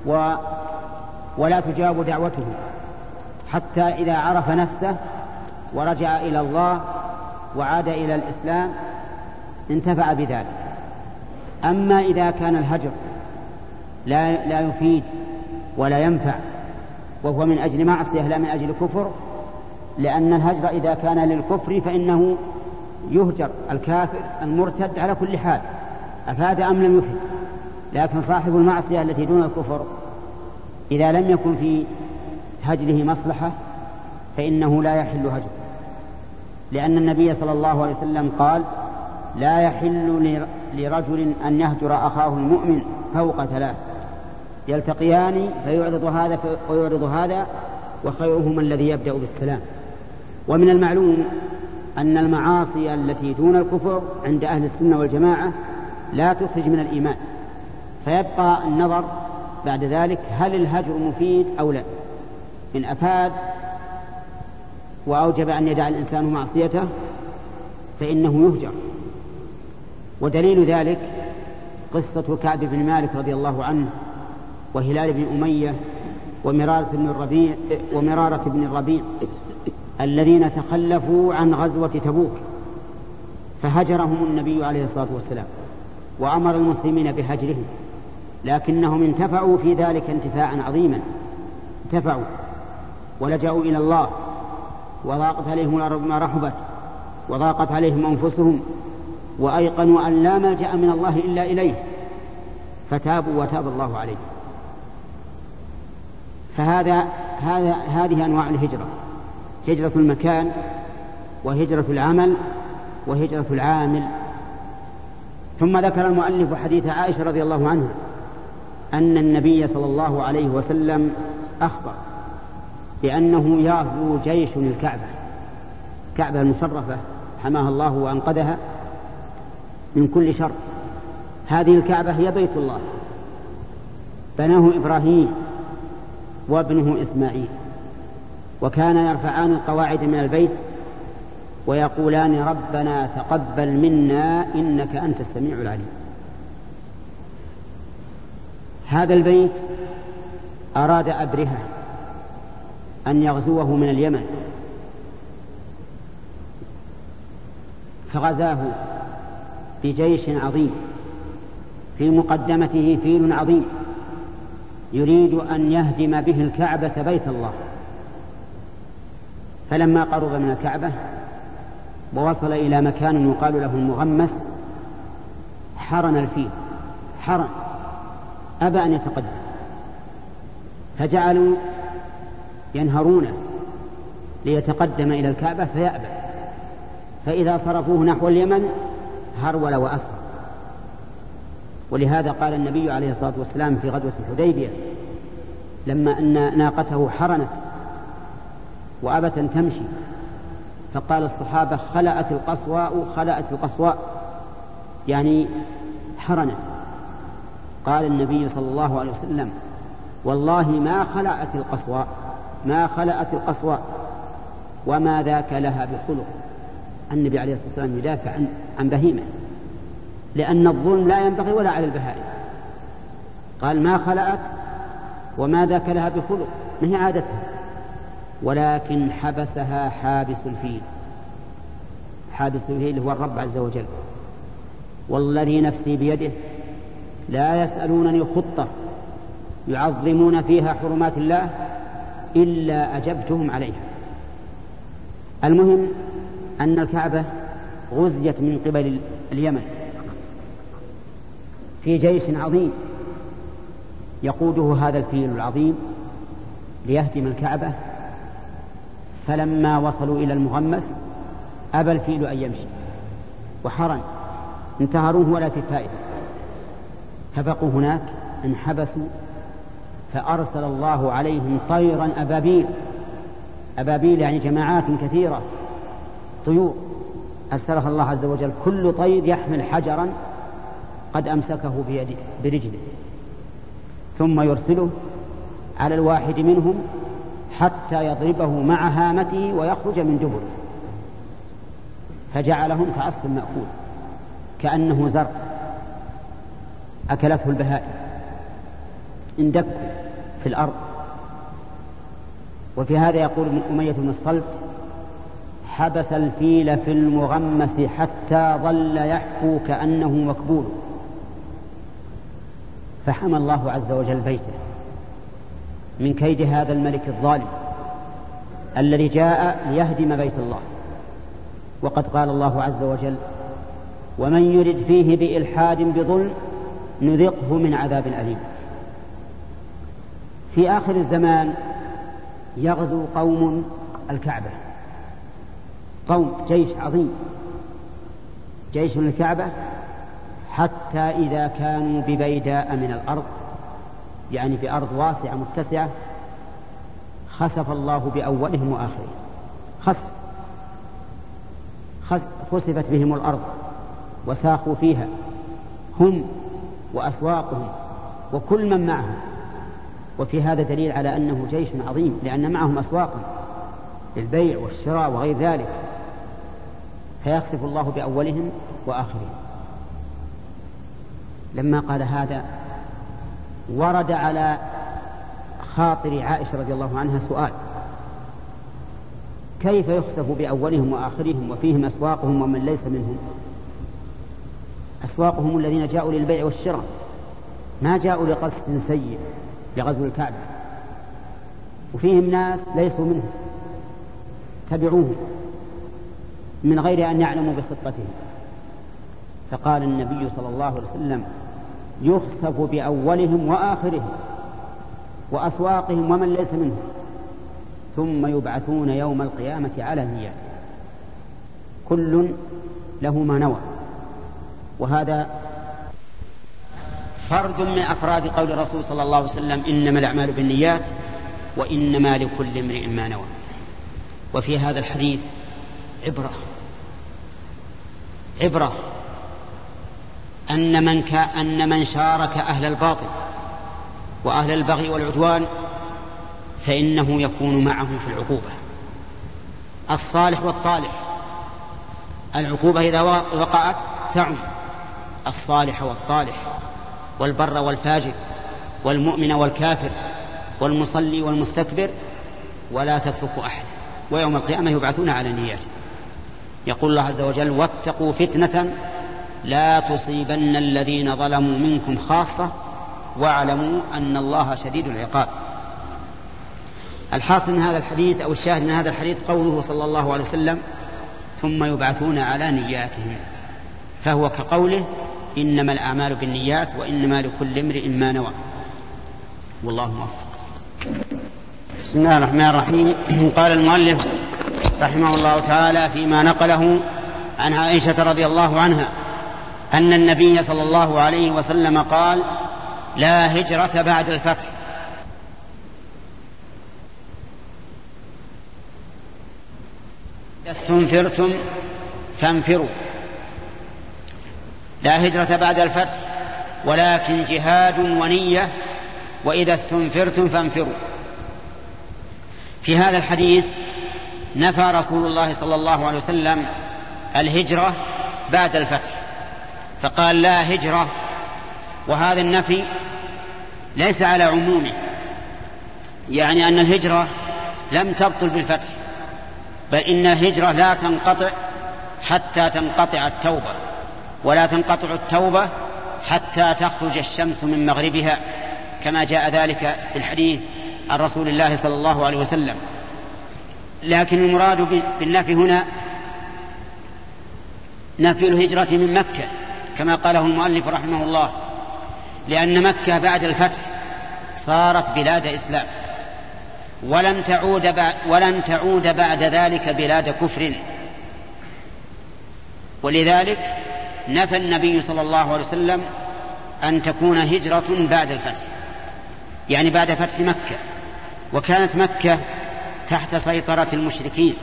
و ولا تجاب دعوته حتى إذا عرف نفسه ورجع إلى الله وعاد إلى الإسلام انتفع بذلك. أما إذا كان الهجر لا, لا يفيد ولا ينفع وهو من أجل معصية لا من أجل كفر لأن الهجر إذا كان للكفر فإنه يهجر الكافر المرتد على كل حال أفاد أم لم يفد؟ لكن صاحب المعصية التي دون الكفر إذا لم يكن في هجره مصلحة فإنه لا يحل هجره لأن النبي صلى الله عليه وسلم قال لا يحل لرجل أن يهجر أخاه المؤمن فوق ثلاث. يلتقيان فيعرض هذا ويعرض هذا وخيرهما الذي يبدأ بالسلام. ومن المعلوم أن المعاصي التي دون الكفر عند أهل السنة والجماعة لا تخرج من الإيمان فيبقى النظر بعد ذلك هل الهجر مفيد أو لا. إن أفاد وأوجب أن يدع الإنسان معصيته فإنه يهجر. ودليل ذلك قصة كعب بن مالك رضي الله عنه وهلال بن أمية ومرارة بن الربيع ومرارة بن الربيع الذين تخلفوا عن غزوة تبوك فهجرهم النبي عليه الصلاة والسلام وأمر المسلمين بهجرهم لكنهم انتفعوا في ذلك انتفاعا عظيما انتفعوا ولجأوا إلى الله وضاقت عليهم الأرض ما رحبت وضاقت عليهم أنفسهم وأيقنوا أن لا ملجأ من الله إلا إليه فتابوا وتاب الله عليهم. فهذا هذا هذه أنواع الهجرة. هجرة المكان وهجرة العمل وهجرة العامل. ثم ذكر المؤلف حديث عائشة رضي الله عنها أن النبي صلى الله عليه وسلم أخبر بأنه يغزو جيش الكعبة الكعبة المشرفة حماها الله وأنقذها من كل شر. هذه الكعبة هي بيت الله. بناه إبراهيم. وابنه إسماعيل وكان يرفعان القواعد من البيت ويقولان ربنا تقبل منا إنك أنت السميع العليم. هذا البيت أراد أبرهة أن يغزوه من اليمن فغزاه بجيش عظيم في مقدمته فيل عظيم. يريد أن يهدم به الكعبة بيت الله. فلما قرب من الكعبة ووصل إلى مكان يقال له المغمس حرن الفيل حرن. أبى أن يتقدم. فجعلوا ينهرونه ليتقدم إلى الكعبة فيأبى. فإذا صرفوه نحو اليمن هرول وأسرى. ولهذا قال النبي عليه الصلاة والسلام في غزوة الحديبية لما أن ناقته حرنت وأبت أن تمشي فقال الصحابة خلأت القصواء خلأت القصواء يعني حرنت. قال النبي صلى الله عليه وسلم والله ما خلأت القصواء ما خلأت القصواء وما ذاك لها بخلق. النبي عليه الصلاة والسلام يدافع عن, بهيمة. لأن الظلم لا ينبغي ولا على البهائم. قال ما خلأت وما ذاك لها بخلق. ما هي عادتها؟ ولكن حبسها حابس الفيل. حابس الفيل هو الرب عز وجل. والذي نفسي بيده لا يسألونني خطة يعظمون فيها حرمات الله إلا أجبتهم عليها. المهم أن الكعبة غزيت من قبل اليمن. في جيش عظيم يقوده هذا الفيل العظيم ليهدم الكعبة. فلما وصلوا إلى المغمس أبى الفيل أن يمشي وحرن انتهروه ولا في فائدة فبقوا هناك انحبسوا فأرسل الله عليهم طيرا أبابيل. أبابيل يعني جماعات كثيرة طيور. أرسلها الله عز وجل كل طير يحمل حجرا قد أمسكه برجله. ثم يرسله على الواحد منهم حتى يضربه مع هامته ويخرج من دبره فجعلهم كعصف مأكول كأنه زرع. أكلته البهائم. اندكوا في الأرض. وفي هذا يقول أمية بن الصلت حبس الفيل في المغمس حتى ظل يحفو كأنه مكبول. فحمى الله عز وجل بيته من كيد هذا الملك الظالم الذي جاء ليهدم بيت الله. وقد قال الله عز وجل ومن يرد فيه بإلحاد بظلم نذقه من عذاب أليم. في آخر الزمان يغزو قوم الكعبة. قوم جيش عظيم. جيش الكعبة حتى إذا كانوا ببيداء من الأرض يعني بأرض واسعة متسعة خسف الله بأولهم وآخرهم. خسف خسفت بهم الأرض وساقوا فيها هم وأسواقهم وكل من معهم. وفي هذا دليل على أنه جيش عظيم لأن معهم أسواقا للبيع والشراء وغير ذلك. فيخسف الله بأولهم وآخرهم. لما قال هذا ورد على خاطر عائشة رضي الله عنها سؤال. كيف يخسف بأولهم وآخرهم وفيهم أسواقهم ومن ليس منهم؟ أسواقهم الذين جاءوا للبيع والشراء. ما جاءوا لقصد سيء لغزو الكعبة. وفيهم ناس ليسوا منهم. تبعوهم. من غير أن يعلموا بخطتهم. فقال النبي صلى الله عليه وسلم يخسف بأولهم وآخرهم وأسواقهم ومن ليس منهم. ثم يبعثون يوم القيامة على نيات. كل له ما نوى. وهذا فرد من أفراد قول الرسول صلى الله عليه وسلم إنما الأعمال بالنيات وإنما لكل امرئ ما نوى. وفي هذا الحديث عبرة. عبرة. أن من أن من شارك أهل الباطل وأهل البغي والعدوان فإنه يكون معهم في العقوبة. الصالح والطالح. العقوبة إذا وقعت تعم. الصالح والطالح. والبر والفاجر. والمؤمن والكافر. والمصلي والمستكبر. ولا تترك أحدا ويوم القيامة يبعثون على نياته. يقول الله عز وجل واتقوا فتنة لا تصيبن الذين ظلموا منكم خاصة واعلموا أن الله شديد العقاب. الحاصل من هذا الحديث أو الشاهد من هذا الحديث قوله صلى الله عليه وسلم ثم يبعثون على نياتهم فهو كقوله إنما الأعمال بالنيات وإنما لكل امرئ ما نوى والله موفق. بسم الله الرحمن الرحيم. قال المؤلف رحمه الله تعالى فيما نقله عن عائشة رضي الله عنها أن النبي صلى الله عليه وسلم قال لا هجرة بعد الفتح. إذا استنفرتم فانفروا. لا هجرة بعد الفتح ولكن جهاد ونية وإذا استنفرتم فانفروا. في هذا الحديث نفى رسول الله صلى الله عليه وسلم الهجرة بعد الفتح. فقال لا هجرة وهذا النفي ليس على عمومه يعني أن الهجرة لم تبطل بالفتح بل إن الهجرة لا تنقطع حتى تنقطع التوبة ولا تنقطع التوبة حتى تخرج الشمس من مغربها كما جاء ذلك في الحديث عن رسول الله صلى الله عليه وسلم. لكن المراد بالنفي هنا نفي الهجرة من مكة. كما قاله المؤلف رحمه الله لأن مكة بعد الفتح صارت بلاد إسلام. ولن تعود بعد ولن تعود بعد ذلك بلاد كفر. ولذلك نفى النبي صلى الله عليه وسلم أن تكون هجرة بعد الفتح يعني بعد فتح مكة. وكانت مكة تحت سيطرة المشركين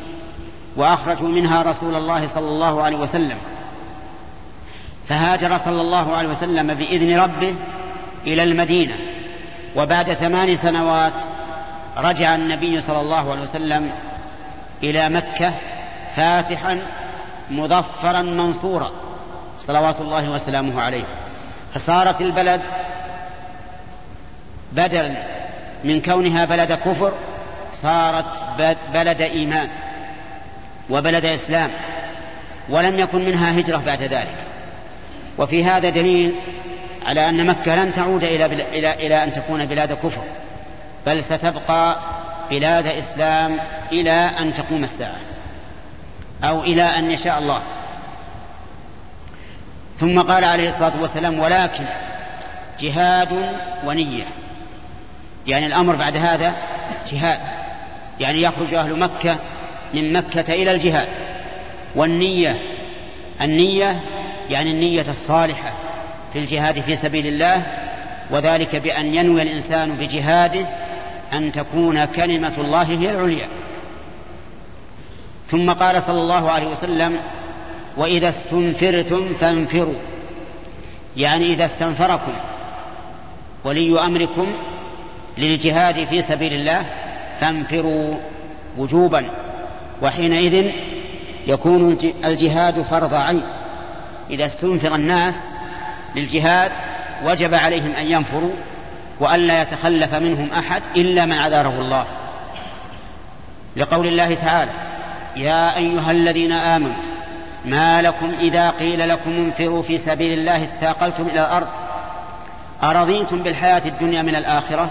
وأخرجوا منها رسول الله صلى الله عليه وسلم. فهاجر صلى الله عليه وسلم بإذن ربه إلى المدينة وبعد ثمان سنوات رجع النبي صلى الله عليه وسلم إلى مكة فاتحا مظفرا منصورا صلوات الله وسلامه عليه. فصارت البلد بدلا من كونها بلد كفر صارت بلد إيمان وبلد إسلام ولم يكن منها هجرة بعد ذلك. وفي هذا دليل على أن مكة لن تعود إلى, إلى, إلى أن تكون بلاد كفر بل ستبقى بلاد إسلام إلى أن تقوم الساعة أو إلى أن يشاء الله. ثم قال عليه الصلاة والسلام ولكن جهاد ونية. يعني الأمر بعد هذا جهاد يعني يخرج أهل مكة من مكة إلى الجهاد والنية النية يعني النية الصالحة في الجهاد في سبيل الله وذلك بأن ينوي الإنسان بجهاده أن تكون كلمة الله هي العليا. ثم قال صلى الله عليه وسلم وإذا استنفرتم فانفروا. يعني إذا استنفركم ولي أمركم للجهاد في سبيل الله فانفروا وجوبا وحينئذ يكون الجهاد فرض عين. إذا استنفر الناس للجهاد وجب عليهم أن ينفروا وألا يتخلف منهم أحد إلا من عذره الله. لقول الله تعالى يا أيها الذين آمنوا ما لكم إذا قيل لكم انفروا في سبيل الله اثاقلتم إلى الأرض؟ أرضيتم بالحياة الدنيا من الآخرة؟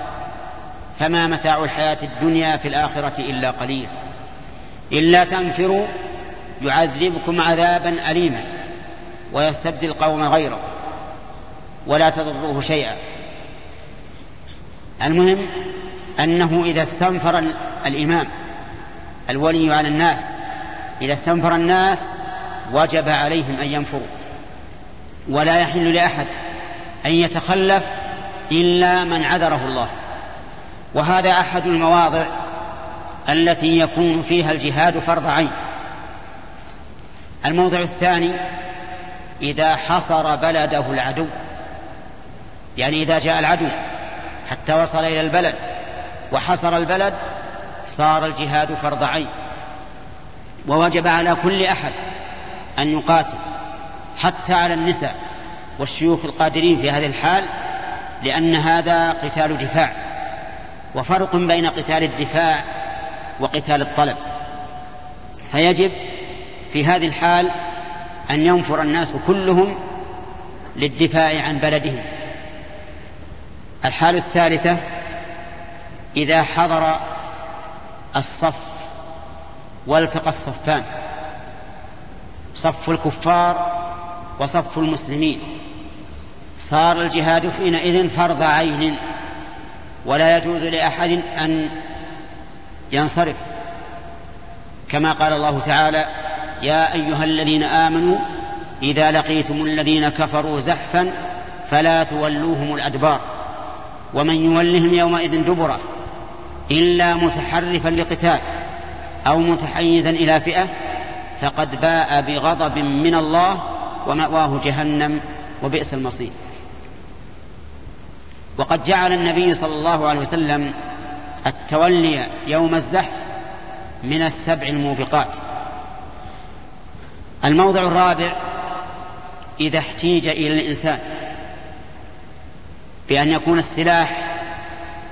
فما متاع الحياة الدنيا في الآخرة إلا قليل. إلا تنفروا يعذبكم عذابا أليما. ويستبدل قوم غيره ولا تضروه شيئا. المهم أنه إذا استنفر الإمام الولي على الناس إذا استنفر الناس وجب عليهم أن ينفروا. ولا يحل لأحد أن يتخلف إلا من عذره الله. وهذا أحد المواضع التي يكون فيها الجهاد فرض عين. الموضع الثاني إذا حصر بلده العدو. يعني إذا جاء العدو حتى وصل إلى البلد وحصر البلد صار الجهاد فرض عين. ووجب على كل أحد أن يقاتل حتى على النساء والشيوخ القادرين في هذه الحال لأن هذا قتال دفاع وفرق بين قتال الدفاع وقتال الطلب. فيجب في هذه الحال أن ينفر الناس كلهم للدفاع عن بلدهم. الحال الثالثة إذا حضر الصف والتقى الصفان صف الكفار وصف المسلمين. صار الجهاد حينئذ فرض عين ولا يجوز لأحد أن ينصرف. كما قال الله تعالى يا أيها الذين آمنوا إذا لقيتم الذين كفروا زحفا فلا تولوهم الأدبار ومن يولهم يومئذ دبره إلا متحرفا لقتال أو متحيزا إلى فئة فقد باء بغضب من الله ومأواه جهنم وبئس المصير. وقد جعل النبي صلى الله عليه وسلم التولي يوم الزحف من السبع الموبقات. الموضع الرابع إذا احتيج إلى الإنسان بأن يكون السلاح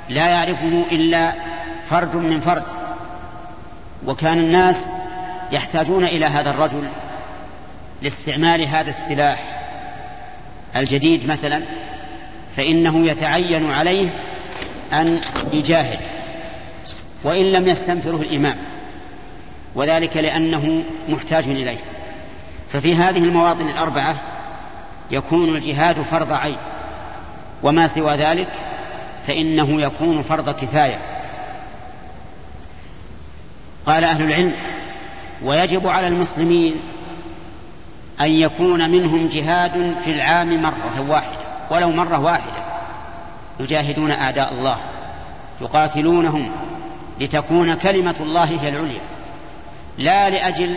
لا يعرفه إلا فرد من فرد وكان الناس يحتاجون إلى هذا الرجل لاستعمال هذا السلاح الجديد مثلا فإنه يتعين عليه أن يجاهد وإن لم يستنفره الإمام وذلك لأنه محتاج إليه. ففي هذه المواطن الأربعة يكون الجهاد فرض عين. وما سوى ذلك فإنه يكون فرض كفاية. قال أهل العلم ويجب على المسلمين أن يكون منهم جهاد في العام مرة واحدة ولو مرة واحدة. يجاهدون أعداء الله يقاتلونهم لتكون كلمة الله هي العليا لا لأجل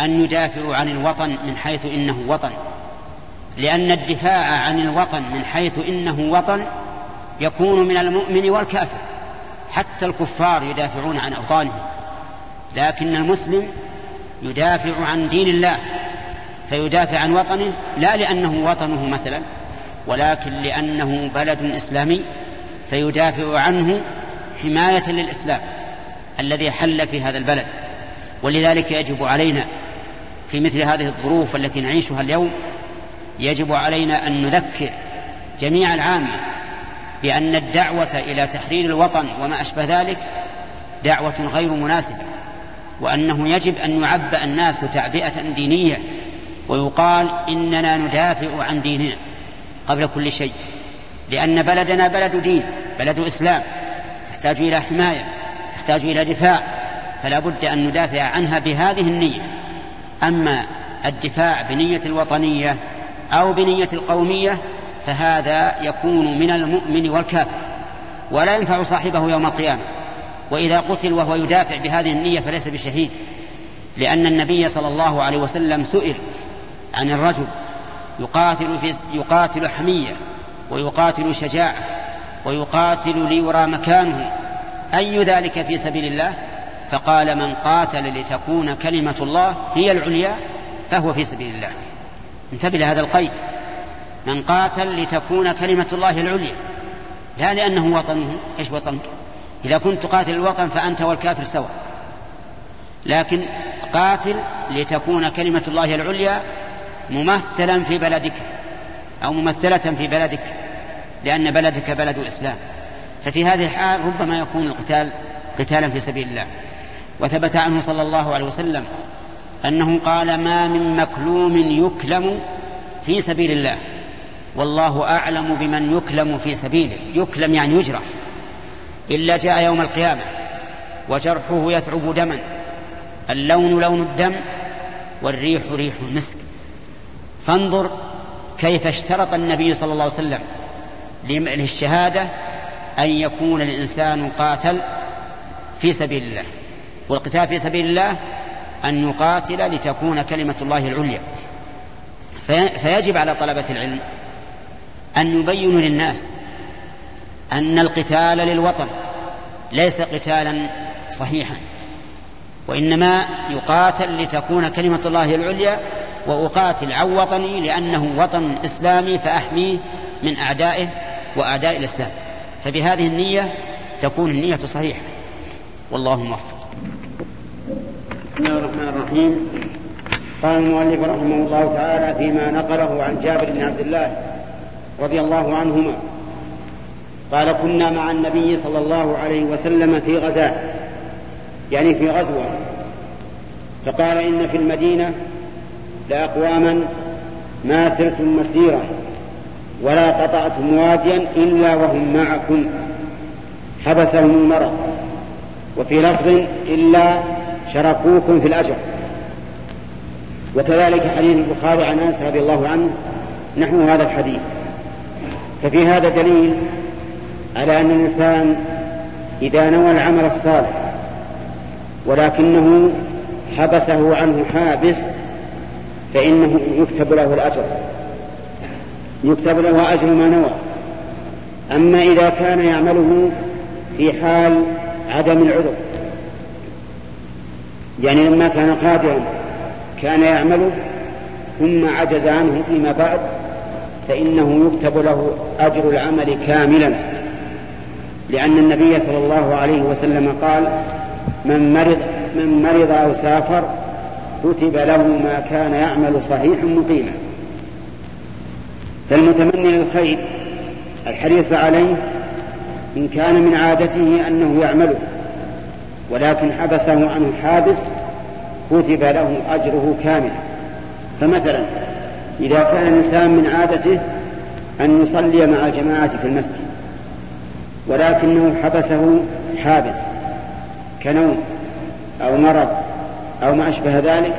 أن يدافعوا عن الوطن من حيث إنه وطن. لأن الدفاع عن الوطن من حيث إنه وطن يكون من المؤمن والكافر. حتى الكفار يدافعون عن أوطانهم. لكن المسلم يدافع عن دين الله فيدافع عن وطنه لا لأنه وطنه مثلا ولكن لأنه بلد إسلامي فيدافع عنه حماية للإسلام الذي حل في هذا البلد. ولذلك يجب علينا في مثل هذه الظروف التي نعيشها اليوم يجب علينا أن نذكر جميع العامة بأن الدعوة إلى تحرير الوطن وما أشبه ذلك دعوة غير مناسبة وأنه يجب أن يعبأ الناس تعبئة دينية ويقال إننا ندافع عن ديننا قبل كل شيء لأن بلدنا بلد دين بلد إسلام تحتاج إلى حماية تحتاج إلى دفاع فلا بد أن ندافع عنها بهذه النية. أما الدفاع بنية الوطنية أو بنية القومية فهذا يكون من المؤمن والكافر ولا ينفع صاحبه يوم القيامة. وإذا قتل وهو يدافع بهذه النية فليس بشهيد لأن النبي صلى الله عليه وسلم سئل عن الرجل يقاتل في يقاتل حمية ويقاتل شجاعة ويقاتل ليرى مكانه أي ذلك في سبيل الله؟ فقال من قاتل لتكون كلمة الله هي العليا فهو في سبيل الله. انتبه لهذا القيد. من قاتل لتكون كلمة الله العليا. لا لأنه وطنه. إيش وطنك؟ إذا كنت تقاتل الوطن فأنت والكافر سواء. لكن قاتل لتكون كلمة الله العليا ممثلا في بلدك أو ممثلة في بلدك لأن بلدك بلد إسلام ففي هذه الحال ربما يكون القتال قتالا في سبيل الله. وثبت عنه صلى الله عليه وسلم أنه قال ما من مكلوم يكلم في سبيل الله والله أعلم بمن يكلم في سبيله يكلم يعني يجرح إلا جاء يوم القيامة وجرحه يثعب دما اللون لون الدم والريح ريح المسك فانظر كيف اشترط النبي صلى الله عليه وسلم للشهادة أن يكون الإنسان قاتل في سبيل الله والقتال في سبيل الله أن يقاتل لتكون كلمة الله العليا. فيجب على طلبة العلم أن يبينوا للناس أن القتال للوطن ليس قتالا صحيحا وإنما يقاتل لتكون كلمة الله العليا وأقاتل عن وطني لأنه وطن إسلامي فأحميه من أعدائه وأعداء الإسلام. فبهذه النية تكون النية صحيحة. والله موفق. بسم الله الرحمن الرحيم. قال المؤلف رحمه الله تعالى فيما نقله عن جابر بن عبد الله رضي الله عنهما. قال كنا مع النبي صلى الله عليه وسلم في غزاة. يعني في غزوة. فقال إن في المدينة لأقواما ما سرتم مسيرا ولا قطعتم واديا إلا وهم معكم. حبسهم المرض وفي لفظ إلا شركوكم في الأجر. وكذلك حديث البخاري عن أنس رضي الله عنه نحو هذا الحديث. ففي هذا دليل على أن الإنسان إذا نوى العمل الصالح ولكنه حبسه عنه حابس فإنه يكتب له الأجر. يكتب له أجر ما نوى. أما إذا كان يعمله في حال عدم العذر يعني لما كان قادرا كان يعمله ثم عجز عنه فيما بعد فإنه يكتب له أجر العمل كاملا. لأن النبي صلى الله عليه وسلم قال من مرض من مرض أو سافر كتب له ما كان يعمل صحيحا مقيما. فالمتمني للخير الحريص عليه إن كان من عادته أنه يعمله. ولكن حبسه عنه حابس كتب له أجره كاملا. فمثلا إذا كان الإنسان من عادته أن يصلي مع الجماعة في المسجد ولكنه حبسه حابس كنوم أو مرض أو ما أشبه ذلك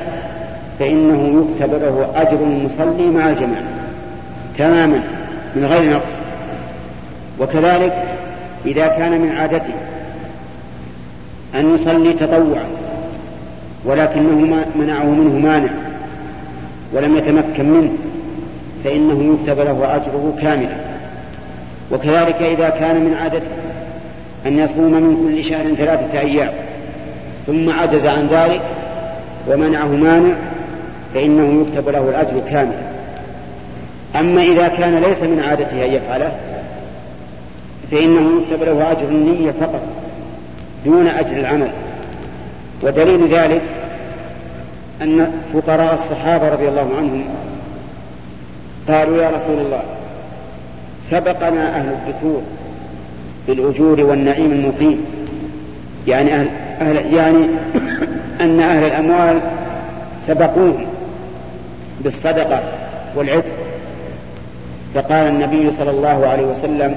فإنه يكتب له أجر المصلي مع الجماعة تماما من غير نقص. وكذلك إذا كان من عادته أن يصلي تطوعا ولكنه منعه منه مانع ولم يتمكن منه فإنه يكتب له أجره كاملا. وكذلك إذا كان من عادته أن يصوم من كل شهر ثلاثة أيام ثم عجز عن ذلك ومنعه مانع فإنه يكتب له الأجر كاملا. أما إذا كان ليس من عادته أن يفعله فإنه يكتب له أجر النية فقط. دون أجر العمل. ودليل ذلك أن فقراء الصحابة رضي الله عنهم قالوا يا رسول الله سبقنا أهل الدثور بالأجور والنعيم المقيم. يعني أهل, أهل يعني أن أهل الأموال سبقوهم بالصدقة والعتق. فقال النبي صلى الله عليه وسلم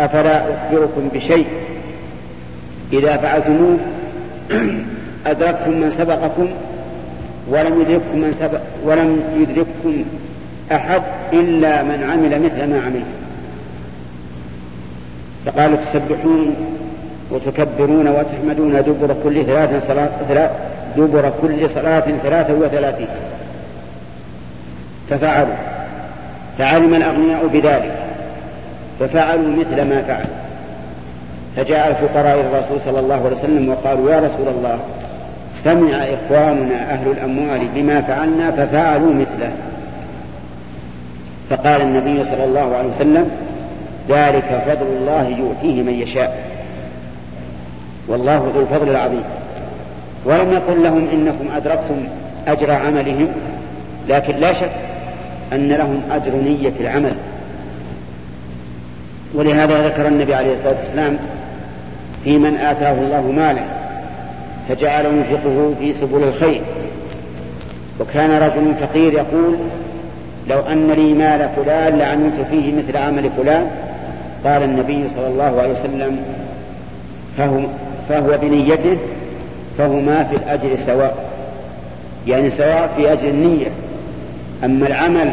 أفلا أخبركم بشيء؟ إذا فعلتموه أدركتم من سبقكم ولم يدرككم من سبق ولم يدرككم أحد إلا من عمل مثل ما عملتم فقالوا تسبحون وتكبرون وتحمدون دبر كل ثلاث صلاة ثلاث دبر كل صلاة ثلاثة وثلاثين. ففعلوا. فعلم الأغنياء بذلك. ففعلوا مثل ما فعلوا. فجاء الفقراء إلى الرسول صلى الله عليه وسلم وقالوا يا رسول الله سمع إخواننا أهل الأموال بما فعلنا ففعلوا مثله. فقال النبي صلى الله عليه وسلم ذلك فضل الله يؤتيه من يشاء. والله ذو الفضل العظيم. ولم يقل لهم إنكم أدركتم أجر عملهم لكن لا شك أن لهم أجر نية العمل. ولهذا ذكر النبي عليه الصلاة والسلام في من آتاه الله مالا فجعل ينفقه في سبل الخير. وكان رجل فقير يقول لو أن لي مال فلان لعملت فيه مثل عمل فلان. قال النبي صلى الله عليه وسلم فهو, فهو بنيته فهما في الأجر سواء. يعني سواء في أجر النية. أما العمل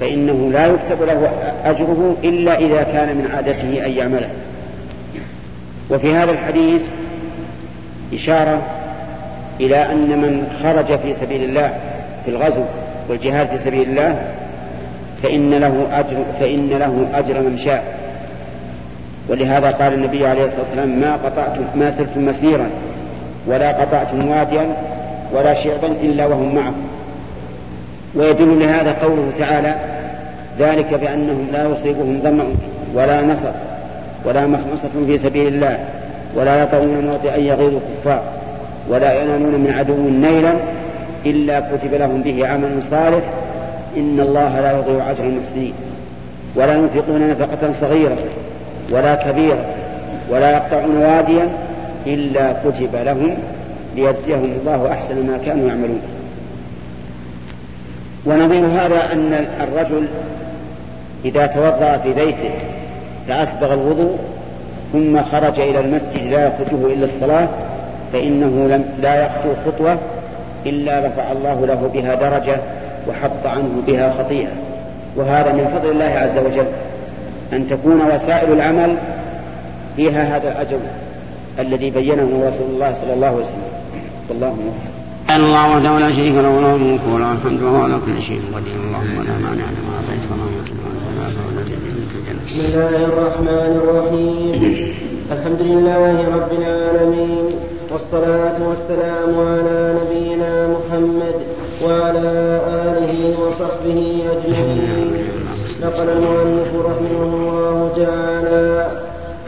فإنه لا يكتب له أجره إلا إذا كان من عادته أن يعمله. وفي هذا الحديث إشارة إلى أن من خرج في سبيل الله في الغزو والجهاد في سبيل الله فإن له أجر فإن له أجر من شاء. ولهذا قال النبي عليه الصلاة والسلام ما قطعتم ما سرتم مسيرا ولا قطعتم واديا ولا شعبا إلا وهم معكم ويدل لهذا قوله تعالى ذلك بأنهم لا يصيبهم ظمأ ولا نصر. ولا مخمصة في سبيل الله ولا يطعون موطئا يغيظ الكفار ولا ينالون من عدو نيلا إلا كتب لهم به عمل صالح إن الله لا يضيع أجر المحسنين. ولا ينفقون نفقة صغيرة ولا كبيرة ولا يقطعون واديا إلا كتب لهم ليجزيهم الله أحسن ما كانوا يعملون. ونظير هذا أن الرجل إذا توضأ في بيته فأسبغ الوضوء ثم خرج إلى المسجد لا يخرجه إلا الصلاة فإنه لم لا يخطو خطوة إلا رفع الله له بها درجة وحط عنه بها خطيئة. وهذا من فضل الله عز وجل أن تكون وسائل العمل فيها هذا الأجر الذي بينه رسول الله صلى الله عليه وسلم. والله الله وحده لا شريك له وله الملك وله الحمد وهو على كل شيء قدير. اللهم لا مانع لما أعطيت ولا معطي بسم الله الرحمن الرحيم. الحمد لله رب العالمين. والصلاة والسلام على نبينا محمد وعلى آله وصحبه أجمعين. نقل المؤلف رحمه الله تعالى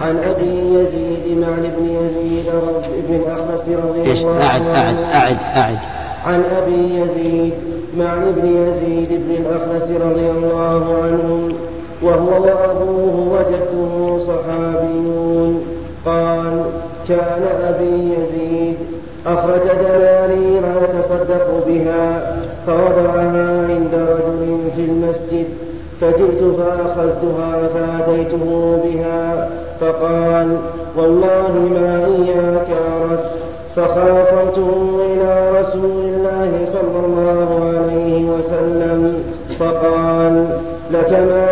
عن أبي يزيد معن بن يزيد بن الاخنس رضي الله اعد اعد اعد أعد. عن أبي يزيد معن بن يزيد بن الاخنس رضي الله عنه وهو وأبوه وجده صحابيون. قال كان أبي يزيد أخرج دنانير يتصدق بها فوضعها عند رجل في المسجد فجئت فأخذتها فأتيته بها فقال والله ما إياك أردت فخاصمته إلى رسول الله صلى الله عليه وسلم فقال لك ما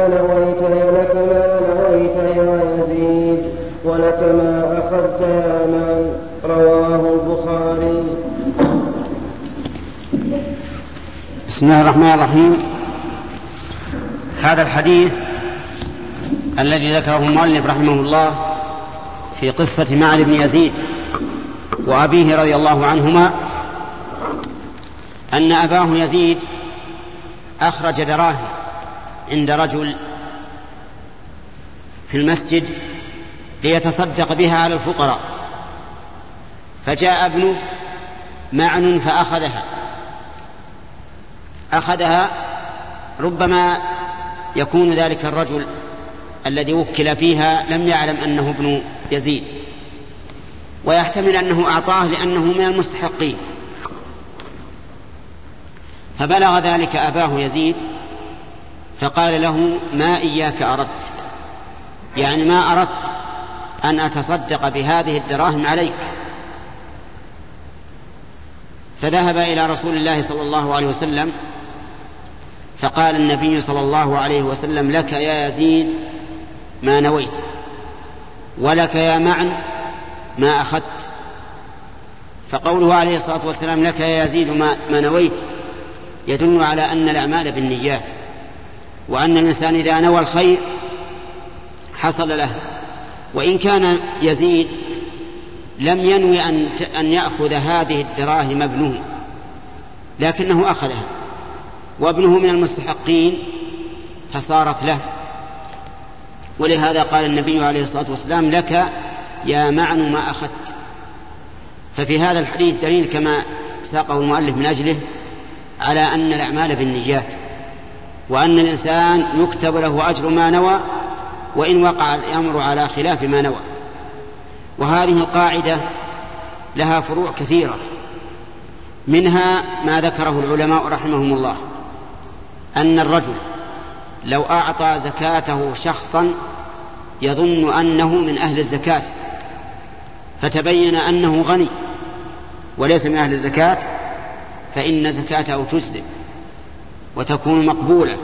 ولك ما أخذت يا من رواه البخاري. بسم الله الرحمن الرحيم. هذا الحديث الذي ذكره المؤلف رحمه الله في قصة معن بن يزيد وأبيه رضي الله عنهما أن أباه يزيد أخرج دراهم عند رجل في المسجد ليتصدق بها على الفقراء. فجاء ابنه معن فأخذها. أخذها ربما يكون ذلك الرجل الذي وكل فيها لم يعلم أنه ابن يزيد. ويحتمل أنه أعطاه لأنه من المستحقين. فبلغ ذلك أباه يزيد فقال له ما إياك أردت. يعني ما أردت أن أتصدق بهذه الدراهم عليك. فذهب إلى رسول الله صلى الله عليه وسلم فقال النبي صلى الله عليه وسلم لك يا يزيد ما نويت ولك يا معن ما أخذت. فقوله عليه الصلاة والسلام لك يا يزيد ما, ما نويت يدل على أن الأعمال بالنيات وأن الإنسان إذا نوى الخير حصل له. وإن كان يزيد لم ينوي أن أن يأخذ هذه الدراهم ابنه لكنه أخذها. وابنه من المستحقين فصارت له. ولهذا قال النبي عليه الصلاة والسلام لك يا معن ما أخذت. ففي هذا الحديث دليل كما ساقه المؤلف من أجله على أن الأعمال بالنيات وأن الإنسان يكتب له أجر ما نوى وإن وقع الأمر على خلاف ما نوى. وهذه القاعدة لها فروع كثيرة. منها ما ذكره العلماء رحمهم الله أن الرجل لو أعطى زكاته شخصا يظن أنه من أهل الزكاة فتبين أنه غني وليس من أهل الزكاة فإن زكاته تجزئ وتكون مقبولة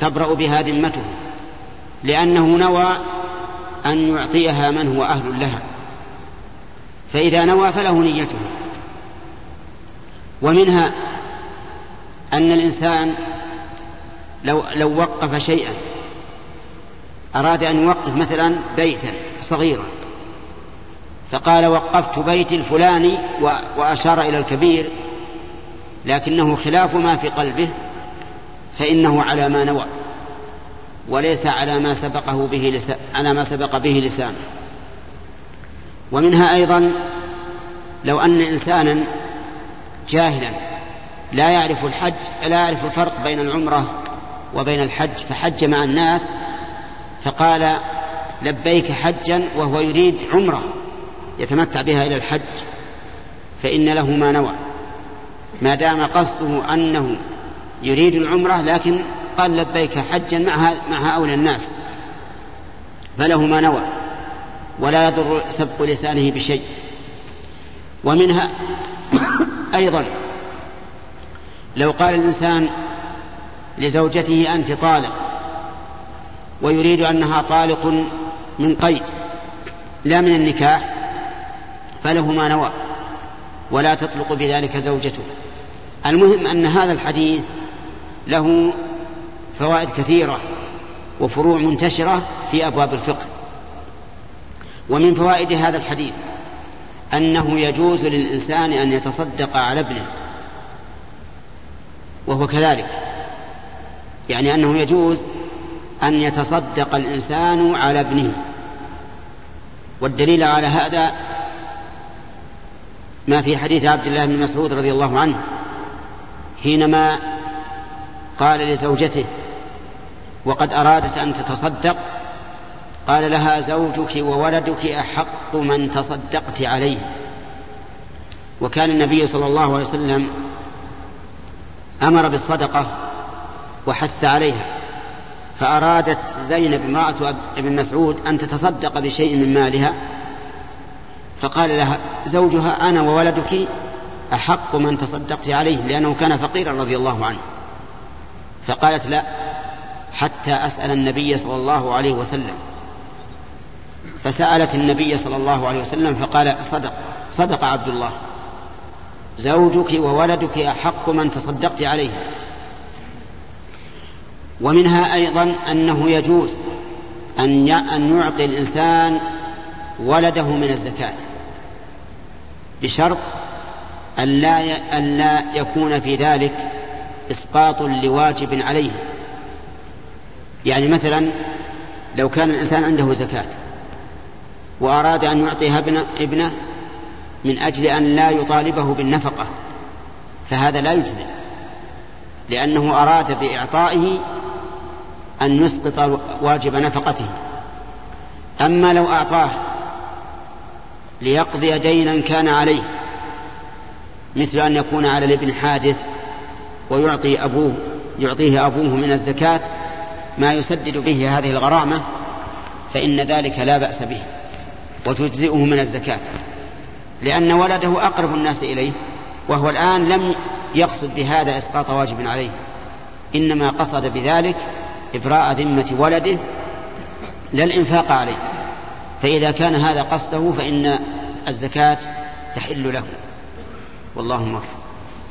تبرأ بها ذمته. لأنه نوى أن يعطيها من هو أهل لها. فإذا نوى فله نيته. ومنها أن الإنسان لو لو وقف شيئا أراد أن يوقف مثلا بيتا صغيرا فقال وقفت بيتي الفلاني وأشار إلى الكبير لكنه خلاف ما في قلبه فإنه على ما نوى. وليس على ما سبقه به لسان على ما سبق به لسانه. ومنها أيضا لو أن إنسانا جاهلا لا يعرف الحج لا يعرف الفرق بين العمرة وبين الحج فحج مع الناس فقال لبيك حجا وهو يريد عمرة يتمتع بها إلى الحج فإن له ما نوى. ما دام قصده أنه يريد العمرة لكن قال لبيك حجا مع مع هؤلاء الناس فله ما نوى ولا يضر سبق لسانه بشيء. ومنها أيضا لو قال الإنسان لزوجته أنت طالق ويريد أنها طالق من قيد لا من النكاح فله ما نوى ولا تطلق بذلك زوجته. المهم أن هذا الحديث له فوائد كثيرة وفروع منتشرة في أبواب الفقه. ومن فوائد هذا الحديث أنه يجوز للإنسان أن يتصدق على ابنه وهو كذلك. يعني أنه يجوز أن يتصدق الإنسان على ابنه. والدليل على هذا ما في حديث عبد الله بن مسعود رضي الله عنه حينما قال لزوجته وقد أرادت أن تتصدق. قال لها زوجك وولدك أحق من تصدقت عليه. وكان النبي صلى الله عليه وسلم أمر بالصدقة وحث عليها. فأرادت زينب امرأة ابن مسعود أن تتصدق بشيء من مالها. فقال لها زوجها أنا وولدك أحق من تصدقت عليه لأنه كان فقيرا رضي الله عنه. فقالت لا حتى أسأل النبي صلى الله عليه وسلم. فسألت النبي صلى الله عليه وسلم فقال صدق صدق عبد الله. زوجك وولدك أحق من تصدقت عليه. ومنها أيضا أنه يجوز أن أن يعطي الإنسان ولده من الزكاة بشرط أن لا يكون في ذلك إسقاط لواجب عليه. يعني مثلا لو كان الإنسان عنده زكاة وأراد أن يعطيها ابنه, من أجل أن لا يطالبه بالنفقة فهذا لا يجزي لأنه أراد بإعطائه أن يسقط واجب نفقته. أما لو أعطاه ليقضي دينا كان عليه مثل أن يكون على الابن حادث ويعطي أبوه يعطيه أبوه من الزكاة ما يسدد به هذه الغرامة فإن ذلك لا بأس به وتجزئه من الزكاة. لأن ولده أقرب الناس إليه وهو الآن لم يقصد بهذا إسقاط واجب عليه. إنما قصد بذلك إبراء ذمة ولده لا الإنفاق عليه. فإذا كان هذا قصده فإن الزكاة تحل له. والله موفق.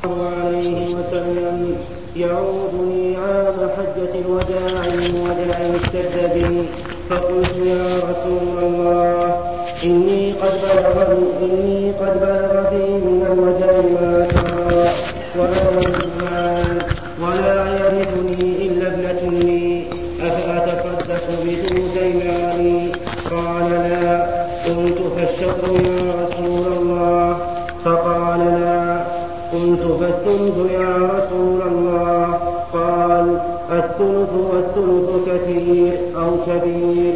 عليه وسلم يعودني عام حجة الوداع وجع اشتد بي فقلت يا رسول الله إني قد بلغ إني قد بلغ بي من الوجع ما ترى وأنا الثلث والثلث كثير أو كبير.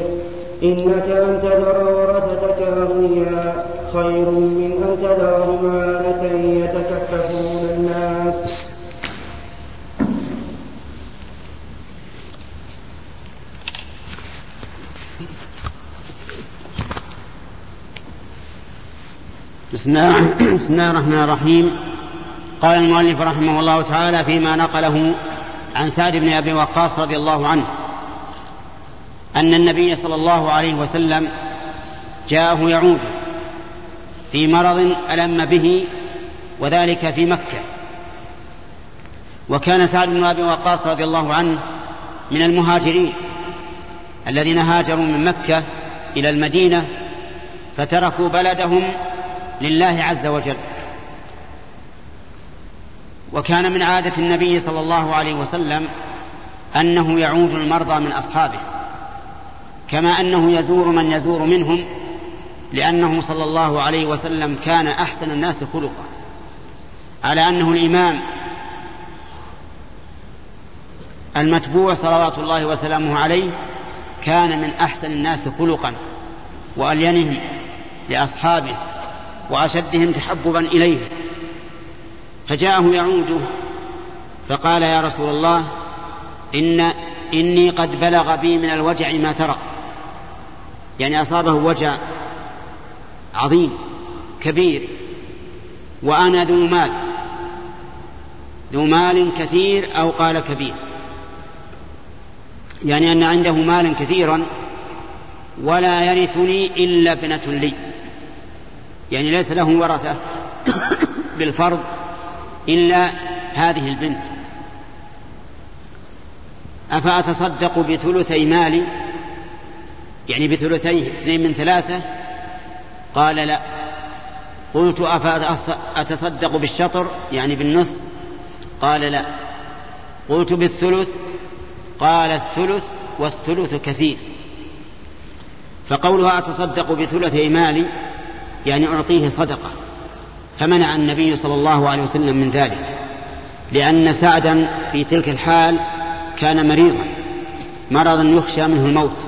إنك أن تذر ورثتك أغنياء خير من أن تذرهم عالة يتكففون الناس. بسم الله الرحمن الرحيم. قال المؤلف رحمه الله تعالى فيما نقله عن سعد بن أبي وقاص رضي الله عنه أن النبي صلى الله عليه وسلم جاءه يعود في مرض ألم به وذلك في مكة. وكان سعد بن أبي وقاص رضي الله عنه من المهاجرين الذين هاجروا من مكة إلى المدينة فتركوا بلدهم لله عز وجل. وكان من عادة النبي صلى الله عليه وسلم أنه يعود المرضى من أصحابه كما أنه يزور من يزور منهم لأنه صلى الله عليه وسلم كان أحسن الناس خلقا على أنه الإمام المتبوع صلوات الله وسلامه عليه كان من أحسن الناس خلقا وألينهم لأصحابه وأشدهم تحببا إليه فجاءه يعوده فقال يا رسول الله إن إني قد بلغ بي من الوجع ما ترى يعني أصابه وجع عظيم كبير وأنا ذو مال ذو مال كثير أو قال كبير. يعني أن عنده مالا كثيرا ولا يرثني إلا ابنة لي. يعني ليس له ورثة بالفرض إلا هذه البنت. أفأتصدق بثلثي مالي؟ يعني بثلثيه اثنين من ثلاثة؟ قال لا. قلت أفأتصدق بالشطر؟ يعني بالنصف قال لا. قلت بالثلث؟ قال الثلث والثلث كثير. فقولها أتصدق بثلثي مالي؟ يعني أعطيه صدقة. فمنع النبي صلى الله عليه وسلم من ذلك لأن سعدا في تلك الحال كان مريضا مرضا يخشى منه الموت.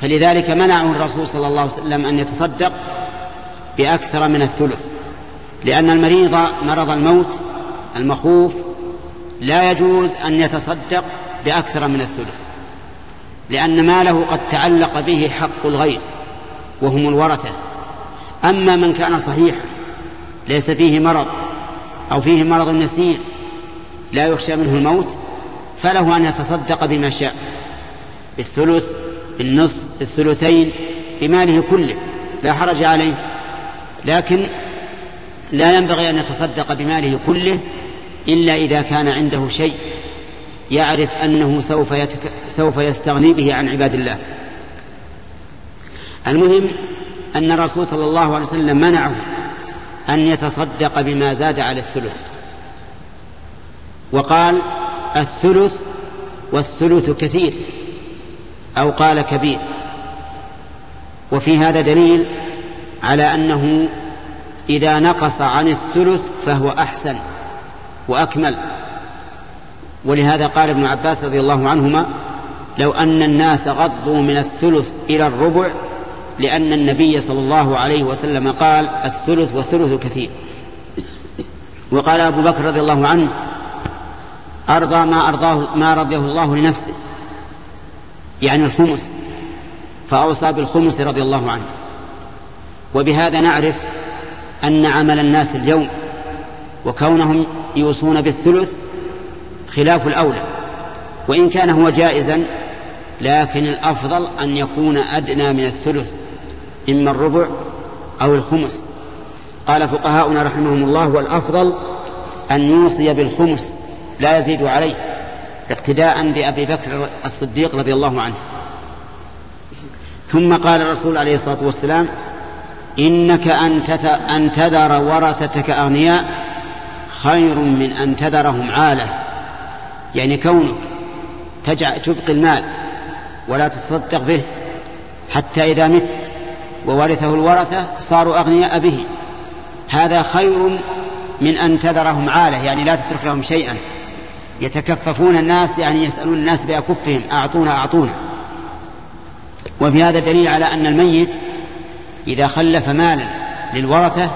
فلذلك منعه الرسول صلى الله عليه وسلم أن يتصدق بأكثر من الثلث لأن المريض مرض الموت المخوف لا يجوز أن يتصدق بأكثر من الثلث لأن ماله قد تعلق به حق الغير وهم الورثة. أما من كان صحيحا ليس فيه مرض أو فيه مرض نسيء لا يخشى منه الموت فله أن يتصدق بما شاء بالثلث بالنصف بالثلثين بماله كله لا حرج عليه. لكن لا ينبغي أن يتصدق بماله كله إلا إذا كان عنده شيء يعرف أنه سوف, يتك... سوف يستغني به عن عباد الله. المهم أن الرسول صلى الله عليه وسلم منعه أن يتصدق بما زاد على الثلث. وقال الثلث والثلث كثير أو قال كبير. وفي هذا دليل على أنه إذا نقص عن الثلث فهو أحسن وأكمل. ولهذا قال ابن عباس رضي الله عنهما لو أن الناس غضوا من الثلث إلى الربع لأن النبي صلى الله عليه وسلم قال الثلث والثلث كثير. وقال أبو بكر رضي الله عنه أرضى ما أرضاه ما رضيه الله لنفسه. يعني الخمس. فأوصى بالخمس رضي الله عنه. وبهذا نعرف أن عمل الناس اليوم وكونهم يوصون بالثلث خلاف الأولى. وإن كان هو جائزا لكن الأفضل أن يكون أدنى من الثلث. إما الربع أو الخمس. قال فقهاؤنا رحمهم الله والأفضل أن يوصي بالخمس لا يزيد عليه اقتداء بأبي بكر الصديق رضي الله عنه. ثم قال الرسول عليه الصلاة والسلام إنك أن تذر ورثتك أغنياء خير من أن تذرهم عالة. يعني كونك تبقي المال ولا تتصدق به حتى إذا مت. وورثه الورثة صاروا أغنياء به. هذا خير من أن تذرهم عالة يعني لا تترك لهم شيئا. يتكففون الناس يعني يسألون الناس بأكفهم أعطونا أعطونا. وفي هذا دليل على أن الميت إذا خلف مالا للورثة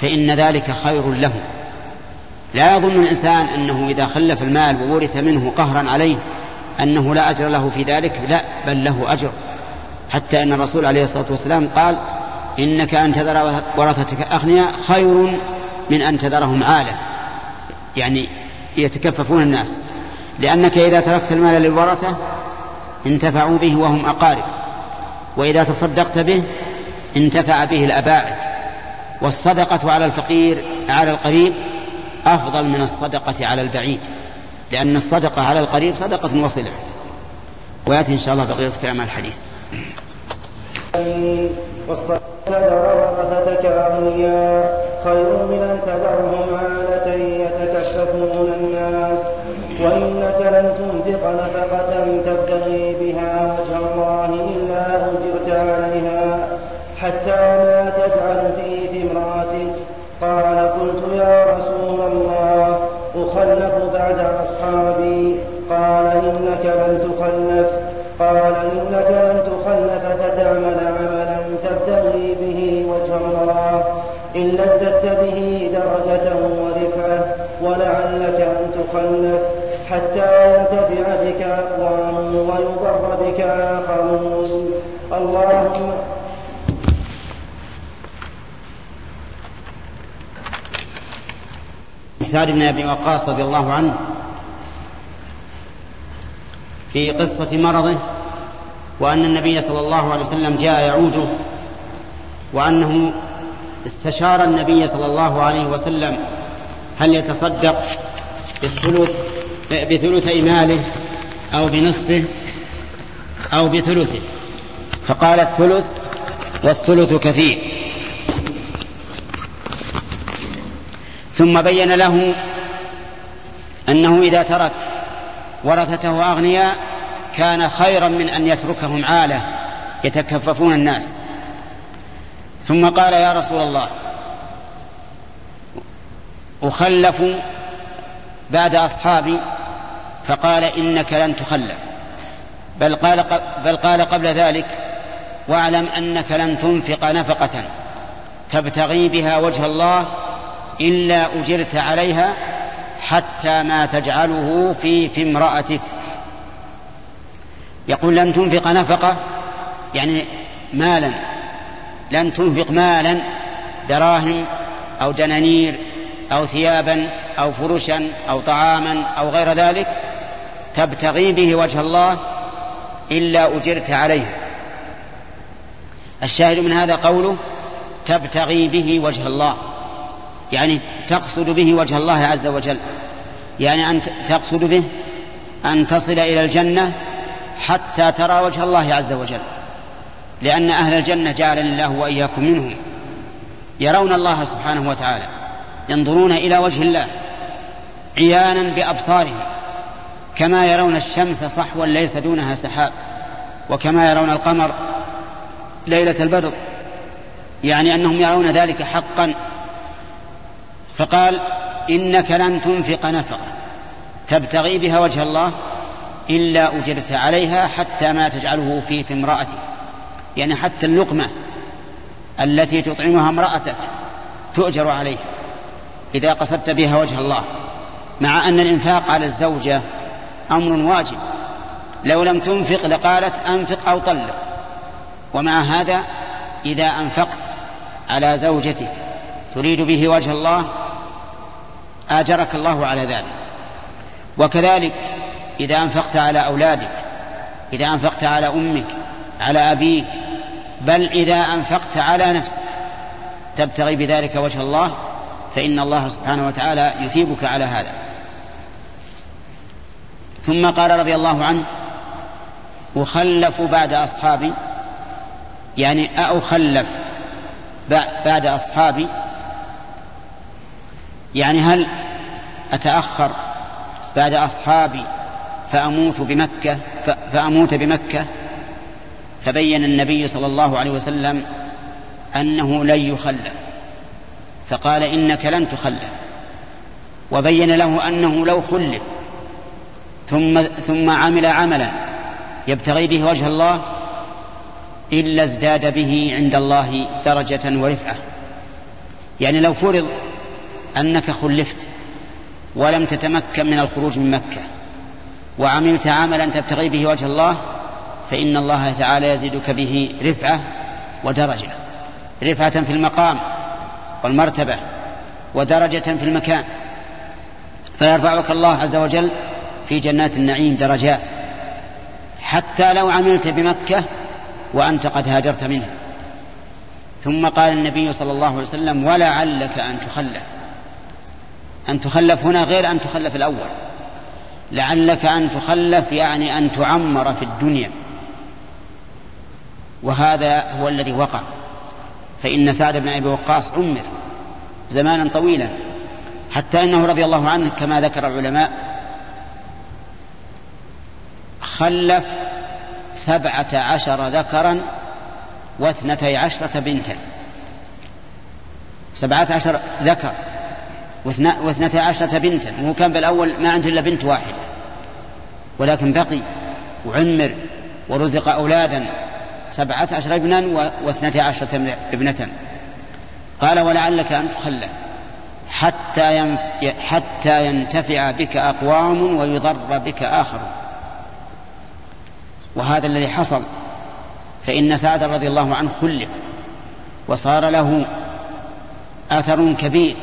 فإن ذلك خير له. لا يظن الإنسان أنه إذا خلف المال وورث منه قهرا عليه أنه لا أجر له في ذلك لا بل له أجر. حتى أن الرسول عليه الصلاة والسلام قال إنك أن تذر ورثتك أغنياء خير من أن تذرهم عالة. يعني يتكففون الناس. لأنك إذا تركت المال للورثة انتفعوا به وهم أقارب. وإذا تصدقت به انتفع به الأباعد. والصدقة على الفقير على القريب أفضل من الصدقة على البعيد. لأن الصدقة على القريب صدقة وصلة. ويأتي إن شاء الله بقية كلام الحديث. والصلاة ورثتك أغنياء خير من أن تذرهم عالة يتكففون الناس وإنك لن تنفق نفقة تبتغي بها وجه الله إلا أجرت عليها حتى ما تجعل في في امرأتك قال قلت يا رسول الله أخلف بعد أصحابي قال إنك لن تخلف قال إنك لن تخلف فتعمل عملا تبتغي به وجه الله إلا ازددت به درجة ورفعة ولعلك أن تخلف حتى ينتفع بك أقوام ويضر بك آخرون. اللهم سعد بن أبي وقاص رضي الله عنه في قصة مرضه وأن النبي صلى الله عليه وسلم جاء يعوده وأنه استشار النبي صلى الله عليه وسلم هل يتصدق بالثلث بثلثي ماله أو بنصفه أو بثلثه. فقال الثلث والثلث كثير. ثم بين له أنه إذا ترك ورثته أغنياء كان خيرا من أن يتركهم عالة يتكففون الناس. ثم قال يا رسول الله أخلف بعد أصحابي فقال إنك لن تخلف. بل قال, بل قال قبل ذلك واعلم أنك لن تنفق نفقة تبتغي بها وجه الله إلا أجرت عليها حتى ما تجعله في في امرأتك. يقول لن تنفق نفقة؟ يعني مالا. لن تنفق مالا دراهم أو دنانير أو ثيابا أو فرشا أو طعاما أو غير ذلك تبتغي به وجه الله إلا أجرت عليه. الشاهد من هذا قوله تبتغي به وجه الله. يعني تقصد به وجه الله عز وجل. يعني أن تقصد به أن تصل إلى الجنة حتى ترى وجه الله عز وجل. لأن أهل الجنة جعلني الله وإياكم منهم. يرون الله سبحانه وتعالى. ينظرون إلى وجه الله عيانا بأبصارهم. كما يرون الشمس صحوا ليس دونها سحاب. وكما يرون القمر ليلة البدر. يعني أنهم يرون ذلك حقا. فقال إنك لن تنفق نفقة. تبتغي بها وجه الله إلا أجرت عليها حتى ما تجعله في في امرأتك. يعني حتى اللقمة التي تطعمها امرأتك تؤجر عليها إذا قصدت بها وجه الله. مع أن الإنفاق على الزوجة أمر واجب. لو لم تنفق لقالت أنفق أو طلق. ومع هذا إذا أنفقت على زوجتك تريد به وجه الله آجرك الله على ذلك. وكذلك إذا أنفقت على أولادك إذا أنفقت على أمك على أبيك بل إذا أنفقت على نفسك تبتغي بذلك وجه الله فإن الله سبحانه وتعالى يثيبك على هذا. ثم قال رضي الله عنه أخلف بعد أصحابي يعني أخلف بعد أصحابي يعني هل أتأخر بعد أصحابي فأموت بمكة؟ فأموت بمكة؟ فبين النبي صلى الله عليه وسلم أنه لن يخلف فقال إنك لن تخلف وبين له أنه لو خلف ثم ثم عمل عملا يبتغي به وجه الله إلا ازداد به عند الله درجة ورفعة. يعني لو فرض أنك خلفت ولم تتمكن من الخروج من مكة وعملت عملا تبتغي به وجه الله فإن الله تعالى يزيدك به رفعة ودرجة رفعة في المقام والمرتبة ودرجة في المكان. فيرفعك الله عز وجل في جنات النعيم درجات حتى لو عملت بمكة وأنت قد هاجرت منها. ثم قال النبي صلى الله عليه وسلم ولعلك أن تخلف. أن تخلف هنا غير أن تخلف الأول. لعلك أن تخلف يعني أن تعمر في الدنيا. وهذا هو الذي وقع. فإن سعد بن أبي وقاص عمر زمانا طويلا حتى إنه رضي الله عنه كما ذكر العلماء خلف سبعة عشر ذكرا واثنتي عشرة بنتا. سبعة عشر ذكر. واثنتي عشرة بنتا وهو كان بالأول ما عنده إلا بنت واحدة. ولكن بقي وعمر ورزق أولادا سبعة عشر ابنا واثنتي عشرة ابنة. قال ولعلك أن تخلف حتى حتى ينتفع بك أقوام ويضر بك آخر. وهذا الذي حصل فإن سعد رضي الله عنه خلف وصار له أثر كبير.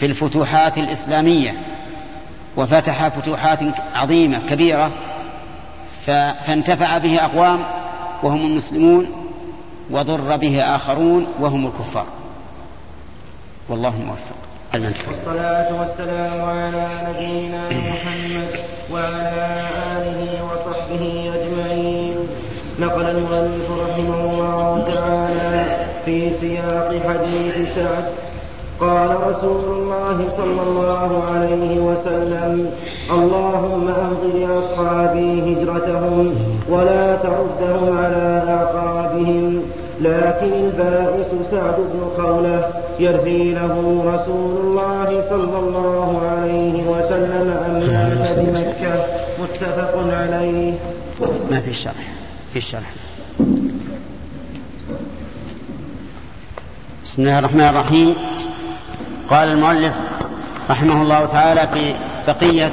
في الفتوحات الإسلامية وفتح فتوحات عظيمة كبيرة فانتفع به أقوام وهم المسلمون وضر به آخرون وهم الكفار. والله موفق. والصلاة والسلام على نبينا محمد وعلى آله وصحبه أجمعين. نقل المؤلف رحمه الله تعالى في سياق حديث سعد قال رسول الله صلى الله عليه وسلم اللهم امض لاصحابي هجرتهم ولا تردهم على أعقابهم لكن البائس سعد بن خولة يرثي له رسول الله صلى الله عليه وسلم أن بمكة متفق عليه. ما في الشرح في الشرح بسم الله الرحمن الرحيم. قال المؤلف رحمه الله تعالى في بقية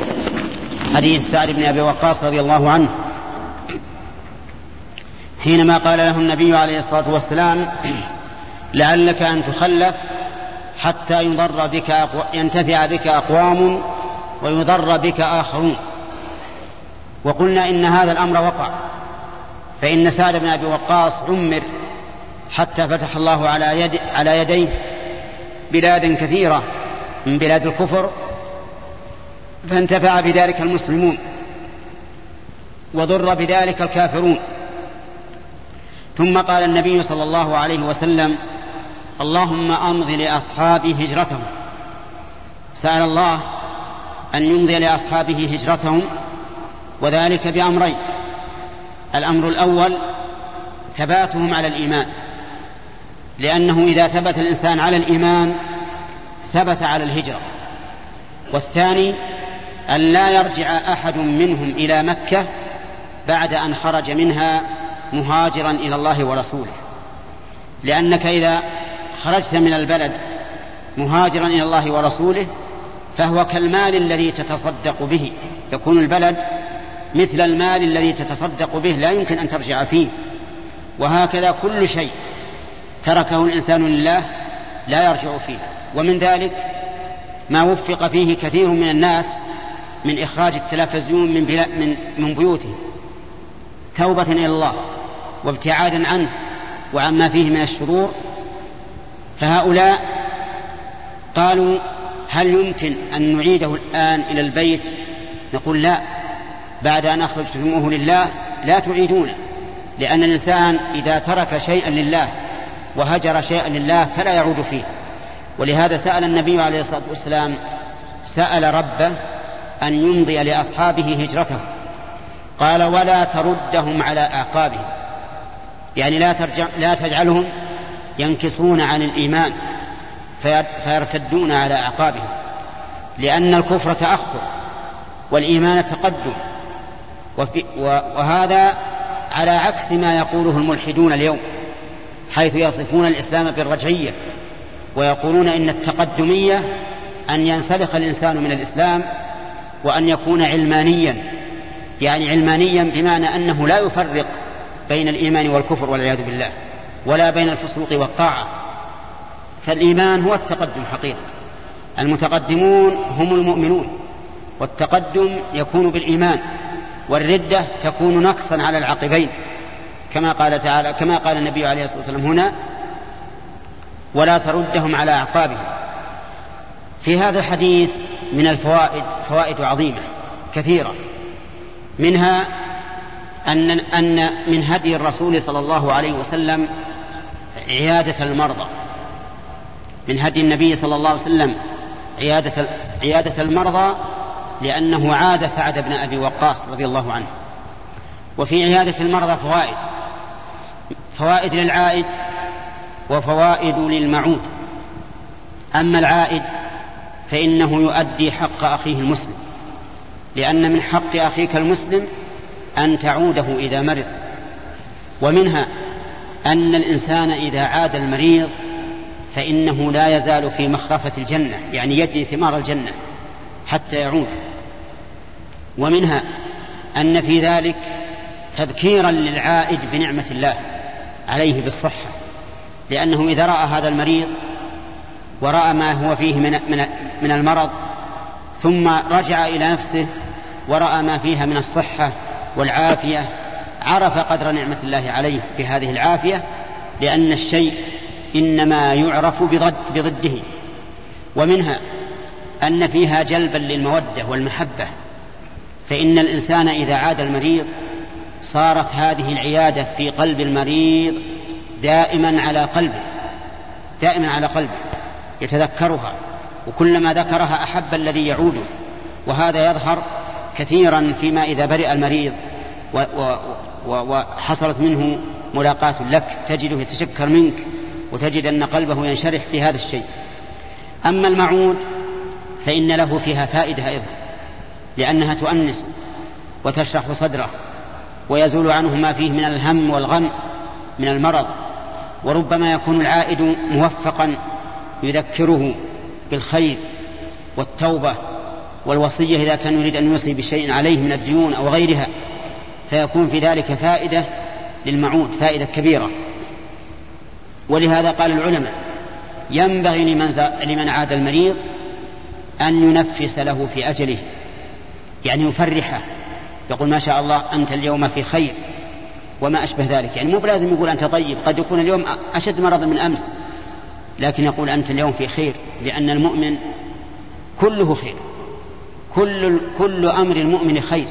حديث سعد بن أبي وقاص رضي الله عنه حينما قال له النبي عليه الصلاة والسلام لعلك أن تخلف حتى يضر بك أقو... ينتفع بك أقوام ويضر بك آخرون. وقلنا إن هذا الأمر وقع فإن سعد بن أبي وقاص عمر حتى فتح الله على يد على يديه بلاد كثيرة من بلاد الكفر فانتفع بذلك المسلمون وضر بذلك الكافرون. ثم قال النبي صلى الله عليه وسلم اللهم أمض لأصحابي هجرتهم. سأل الله أن يمضي لأصحابه هجرتهم وذلك بأمرين الأمر الأول ثباتهم على الإيمان. لأنه إذا ثبت الإنسان على الإيمان ثبت على الهجرة. والثاني أن لا يرجع أحد منهم إلى مكة بعد أن خرج منها مهاجرا إلى الله ورسوله. لأنك إذا خرجت من البلد مهاجرا إلى الله ورسوله فهو كالمال الذي تتصدق به. يكون البلد مثل المال الذي تتصدق به. لا يمكن أن ترجع فيه. وهكذا كل شيء. تركه الإنسان لله لا يرجع فيه. ومن ذلك ما وفق فيه كثير من الناس من إخراج التلفزيون من, من, من بيوتهم توبة إلى الله وابتعادا عنه وعما فيه من الشرور. فهؤلاء قالوا هل يمكن أن نعيده الآن إلى البيت؟ نقول لا بعد أن أخرجتموه لله لا تعيدونه لأن الإنسان إذا ترك شيئا لله وهجر شيئا لله فلا يعود فيه. ولهذا سأل النبي عليه الصلاة والسلام سأل ربه أن يمضي لأصحابه هجرته. قال ولا تردهم على أعقابهم. يعني لا, ترجع لا تجعلهم ينكصون عن الإيمان فيرتدون على أعقابهم. لأن الكفر تأخر والإيمان تقدم. وفي وهذا على عكس ما يقوله الملحدون اليوم. حيث يصفون الإسلام بالرجعية ويقولون إن التقدمية أن ينسلخ الإنسان من الإسلام وأن يكون علمانيا يعني علمانيا بمعنى أنه لا يفرق بين الإيمان والكفر والعياذ بالله ولا بين الفسوق والطاعة. فالإيمان هو التقدم حقيقة. المتقدمون هم المؤمنون والتقدم يكون بالإيمان والردة تكون نقصا على العقبين كما قال تعالى كما قال النبي عليه الصلاة والسلام هنا ولا تردهم على أعقابهم. في هذا الحديث من الفوائد فوائد عظيمة كثيرة. منها أن أن من هدي الرسول صلى الله عليه وسلم عيادة المرضى. من هدي النبي صلى الله عليه وسلم عيادة عيادة المرضى لأنه عاد سعد بن أبي وقاص رضي الله عنه. وفي عيادة المرضى فوائد. فوائد للعائد وفوائد للمعود. أما العائد فإنه يؤدي حق أخيه المسلم لأن من حق أخيك المسلم أن تعوده إذا مرض ومنها أن الإنسان إذا عاد المريض فإنه لا يزال في مخرفة الجنة يعني يجني ثمار الجنة حتى يعود. ومنها أن في ذلك تذكيرا للعائد بنعمة الله. عليه بالصحة لأنه إذا رأى هذا المريض ورأى ما هو فيه من, من, من المرض ثم رجع إلى نفسه ورأى ما فيها من الصحة والعافية عرف قدر نعمة الله عليه بهذه العافية لأن الشيء إنما يعرف بضد بضده. ومنها أن فيها جلبا للمودة والمحبة فإن الإنسان إذا عاد المريض صارت هذه العيادة في قلب المريض دائما على قلبه دائما على قلبه يتذكرها وكلما ذكرها أحب الذي يعوده وهذا يظهر كثيرا فيما إذا برئ المريض وحصلت منه ملاقاة لك تجده يتشكر منك وتجد أن قلبه ينشرح بهذا الشيء. أما المعود فإن له فيها فائدة أيضا لأنها تؤنس وتشرح صدره. ويزول عنه ما فيه من الهم والغم من المرض وربما يكون العائد موفقا يذكره بالخير والتوبة والوصية إذا كان يريد أن يوصي بشيء عليه من الديون أو غيرها فيكون في ذلك فائدة للمعود فائدة كبيرة. ولهذا قال العلماء ينبغي لمن, لمن عاد المريض أن ينفس له في أجله يعني يفرحه يقول ما شاء الله أنت اليوم في خير وما أشبه ذلك. يعني مو بلازم يقول أنت طيب قد يكون اليوم أشد مرضا من أمس لكن يقول أنت اليوم في خير لأن المؤمن كله خير. كل كل أمر المؤمن خير.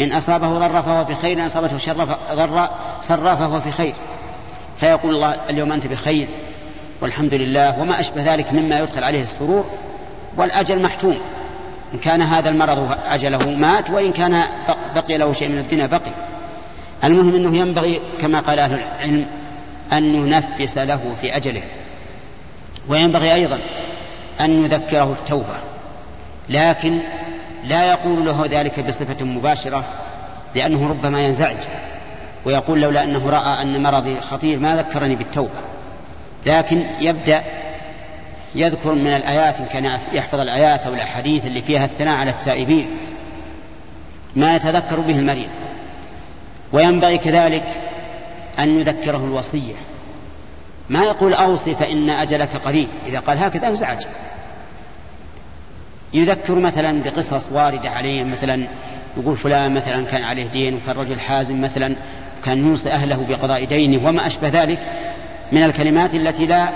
إن أصابه ضر فهو في خير إن أصابته شر ضر سر فهو في خير. فيقول الله اليوم أنت بخير والحمد لله وما أشبه ذلك مما يدخل عليه السرور والأجل محتوم. إن كان هذا المرض أجله مات وإن كان بقي له شيء من الدنيا بقي. المهم أنه ينبغي كما قال أهل العلم أن ننفس له في أجله. وينبغي أيضا أن نذكره التوبة. لكن لا يقول له ذلك بصفة مباشرة لأنه ربما ينزعج ويقول لولا أنه رأى أن مرضي خطير ما ذكرني بالتوبة. لكن يبدأ يذكر من الآيات إن كان يحفظ الآيات أو الأحاديث اللي فيها الثناء على التائبين. ما يتذكر به المريض. وينبغي كذلك أن يذكره الوصية. ما يقول أوصي فإن أجلك قريب. إذا قال هكذا انزعج يذكر مثلا بقصص واردة عليه مثلا يقول فلان مثلا كان عليه دين وكان رجل حازم مثلا كان يوصي أهله بقضاء دينه وما أشبه ذلك من الكلمات التي لا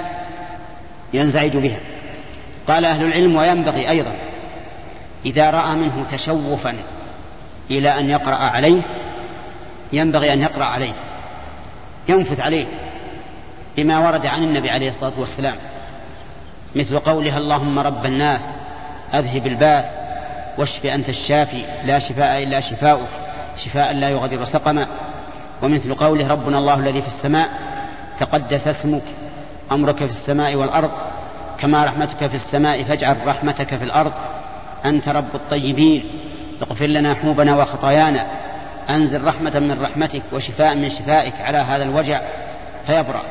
ينزعج بها. قال أهل العلم وينبغي أيضا إذا رأى منه تشوفا إلى أن يقرأ عليه ينبغي أن يقرأ عليه ينفث عليه بما ورد عن النبي عليه الصلاة والسلام. مثل قولها اللهم رب الناس أذهب الباس واشف أنت الشافي لا شفاء إلا شفاؤك شفاء لا يغادر سقما. ومثل قوله ربنا الله الذي في السماء تقدس اسمك أمرك في السماء والأرض كما رحمتك في السماء فاجعل رحمتك في الأرض. أنت رب الطيبين. اغفر لنا حوبنا وخطايانا. أنزل رحمة من رحمتك وشفاء من شفائك على هذا الوجع. فيبرأ.